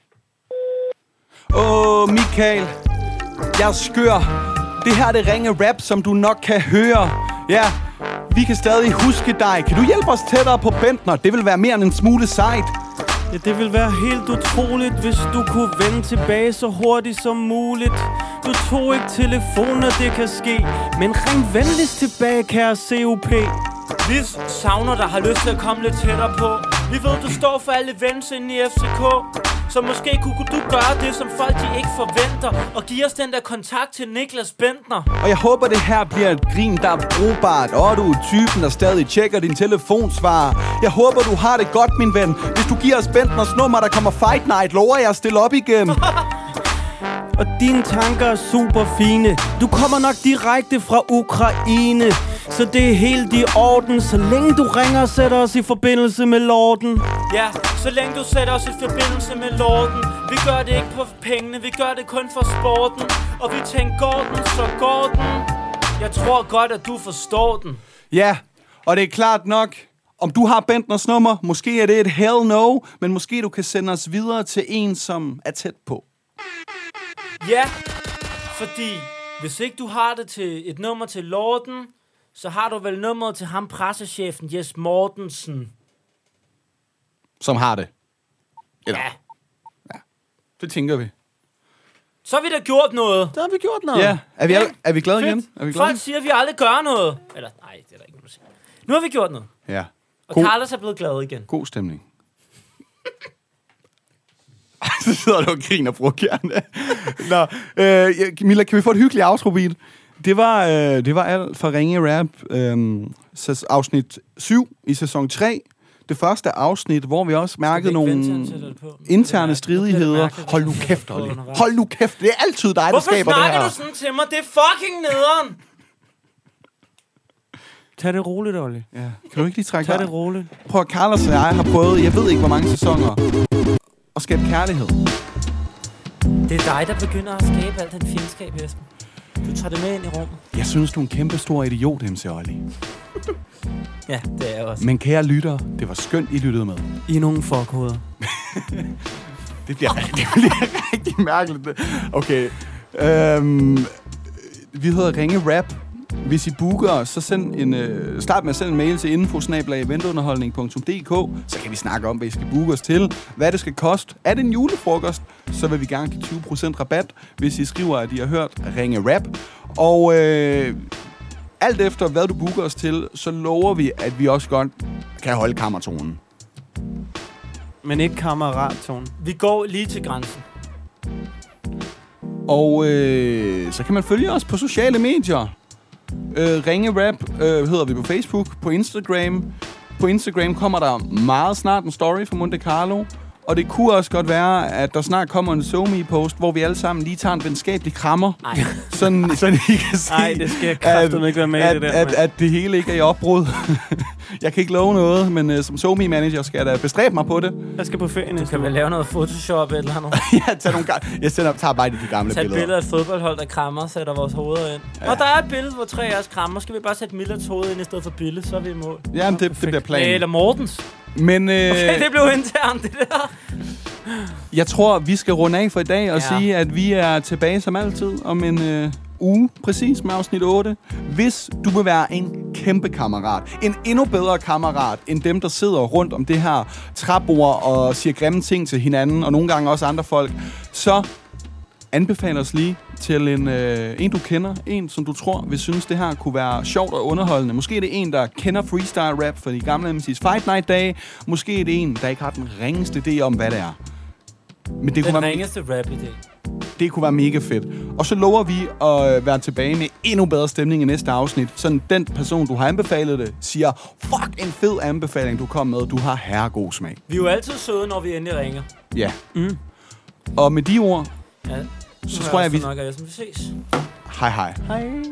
Åh, Michael. Jeg er skør. Det her det ringe rap, som du nok kan høre. Ja, vi kan stadig huske dig. Kan du hjælpe os tættere på Bentner? Det vil være mere end en smule sejt. Ja, det vil være helt utroligt, hvis du kunne vende tilbage så hurtigt som muligt. Du tog ikke telefonen, og det kan ske. Men ring venligst tilbage, kære COP. Hvis savner dig, har lyst til at komme lidt tættere på. Vi ved, du står for alle events inde i FCK. Så måske kunne du gøre det, som folk de ikke forventer. Og give os den der kontakt til Niklas Bentner. Og jeg håber, det her bliver et grin, der er brugbart. Og du er typen, der stadig tjekker din telefonsvar. Jeg håber, du har det godt, min ven. Hvis du giver os Bentners nummer, der kommer Fight Night, lover jeg at stille op igen. <laughs> Og dine tanker er super fine. Du kommer nok direkte fra Ukraine. Så det er helt i orden, så længe du ringer og sætter os i forbindelse med lorden. Ja, så længe du sætter os i forbindelse med lorden. Vi gør det ikke på pengene, vi gør det kun for sporten. Og vi tænker, går den, så går den. Jeg tror godt, at du forstår den. Ja, og det er klart nok, om du har Bentners nummer, måske er det et hell no, men måske du kan sende os videre til en, som er tæt på. Ja, fordi hvis ikke du har det til et nummer til lorden, så har du vel nummeret til ham, pressechefen Jes Mortensen. Som har det. Eller, Ja, det tænker vi. så har vi da gjort noget. Der har vi gjort noget. Ja, er vi, Ja. er vi glade Fedt. igen? Er vi glade? Folk siger, at vi aldrig gør noget. Eller, nej, det er der ikke siger. Nu har vi gjort noget. Ja. Og God, Carlos er blevet glad igen. god stemning. <laughs> Så sidder du og griner, bror gerne. Nå, øh, ja, Mila, kan vi få et hyggeligt outro beat? Det var, øh, det var alt for Ringe Rap, øh, afsnit 7 i sæson 3. Det første afsnit, hvor vi også mærkede vente nogle det interne stridigheder. Hold nu kæft, Olli. Hold nu kæft. Det er altid dig, der Hvorfor skaber det snakker her. du sådan til mig? Det er fucking nederen. Tag det roligt, Olli. Ja. Kan du ikke lige trække Tag det roligt. Prøv at Carlos og jeg har prøvet, jeg ved ikke hvor mange sæsoner, at skabe kærlighed. Det er dig, der begynder at skabe alt den fjendskab, Esben. Du tager det med ind i rummet. Jeg synes, du er en kæmpe stor idiot, MC Olli. Ja, det er jeg også. Men kære lytter, det var skønt, I lyttede med. I er nogle fuckhoveder. <laughs> Det bliver, <laughs> det bliver rigtig mærkeligt. Okay. Øhm, vi hedder Ringe Rap. Hvis I booker så send en, øh, start med at sende en mail til info-eventunderholdning.dk Så kan vi snakke om, hvad I skal booke os til, hvad det skal koste. Er det en julefrokost, så vil vi gerne give 20% rabat, hvis I skriver, at I har hørt Ringe Rap. Og øh, alt efter, hvad du booker os til, så lover vi, at vi også godt kan holde kammertonen. Men ikke kammerat-tone. Vi går lige til grænsen. Og øh, så kan man følge os på sociale medier. Øh, Ringe Rap øh, hedder vi på Facebook, på Instagram. På Instagram kommer der meget snart en story fra Monte Carlo. Og det kunne også godt være, at der snart kommer en SoMe-post, hvor vi alle sammen lige tager en venskabelig krammer. Nej. Sådan, sådan I kan se, Ej, det skal jeg ikke være med i, at, det der, at, at det hele ikke er i opbrud. <laughs> jeg kan ikke love noget, men uh, som SoMe-manager skal jeg da bestræbe mig på det. Jeg skal på ferie Du kan vel lave noget Photoshop eller andet. <laughs> jeg, tager nogle ga- jeg sender, tager bare de gamle Tag et billeder. billede af et fodboldhold, der krammer og sætter vores hoveder ind. Ja. Og der er et billede, hvor tre af os krammer. Skal vi bare sætte Millets hoved ind i stedet for Bille, så er vi i mål. Jamen, det, det bliver planen. eller Mortens. Men øh, <laughs> Okay, det blev internt, det der. jeg tror, vi skal runde af for i dag og Ja. sige, at vi er tilbage som altid om en øh, uge, præcis med afsnit 8. Hvis du vil være en kæmpe kammerat, en endnu bedre kammerat end dem, der sidder rundt om det her træbord og siger grimme ting til hinanden, og nogle gange også andre folk, så anbefale os lige til en, øh, en, du kender. En, som du tror vil synes, det her kunne være sjovt og underholdende. Måske er det en, der kender freestyle rap fra de gamle MC's Fight Night dage. Måske er det en, der ikke har den ringeste idé om, hvad det er. Men det kunne, Den være, ringeste rap-idé. det kunne være mega fedt. Og så lover vi at øh, være tilbage med endnu bedre stemning i næste afsnit. Sådan den person, du har anbefalet det, siger, fuck en fed anbefaling, du kom med. Du har herregod smag. Vi er jo altid søde, når vi endelig ringer. Ja. Mm. Og med de ord, Ja. Så tror jeg, vi... Nok, jeg, som vi ses. Hej hej. Hej.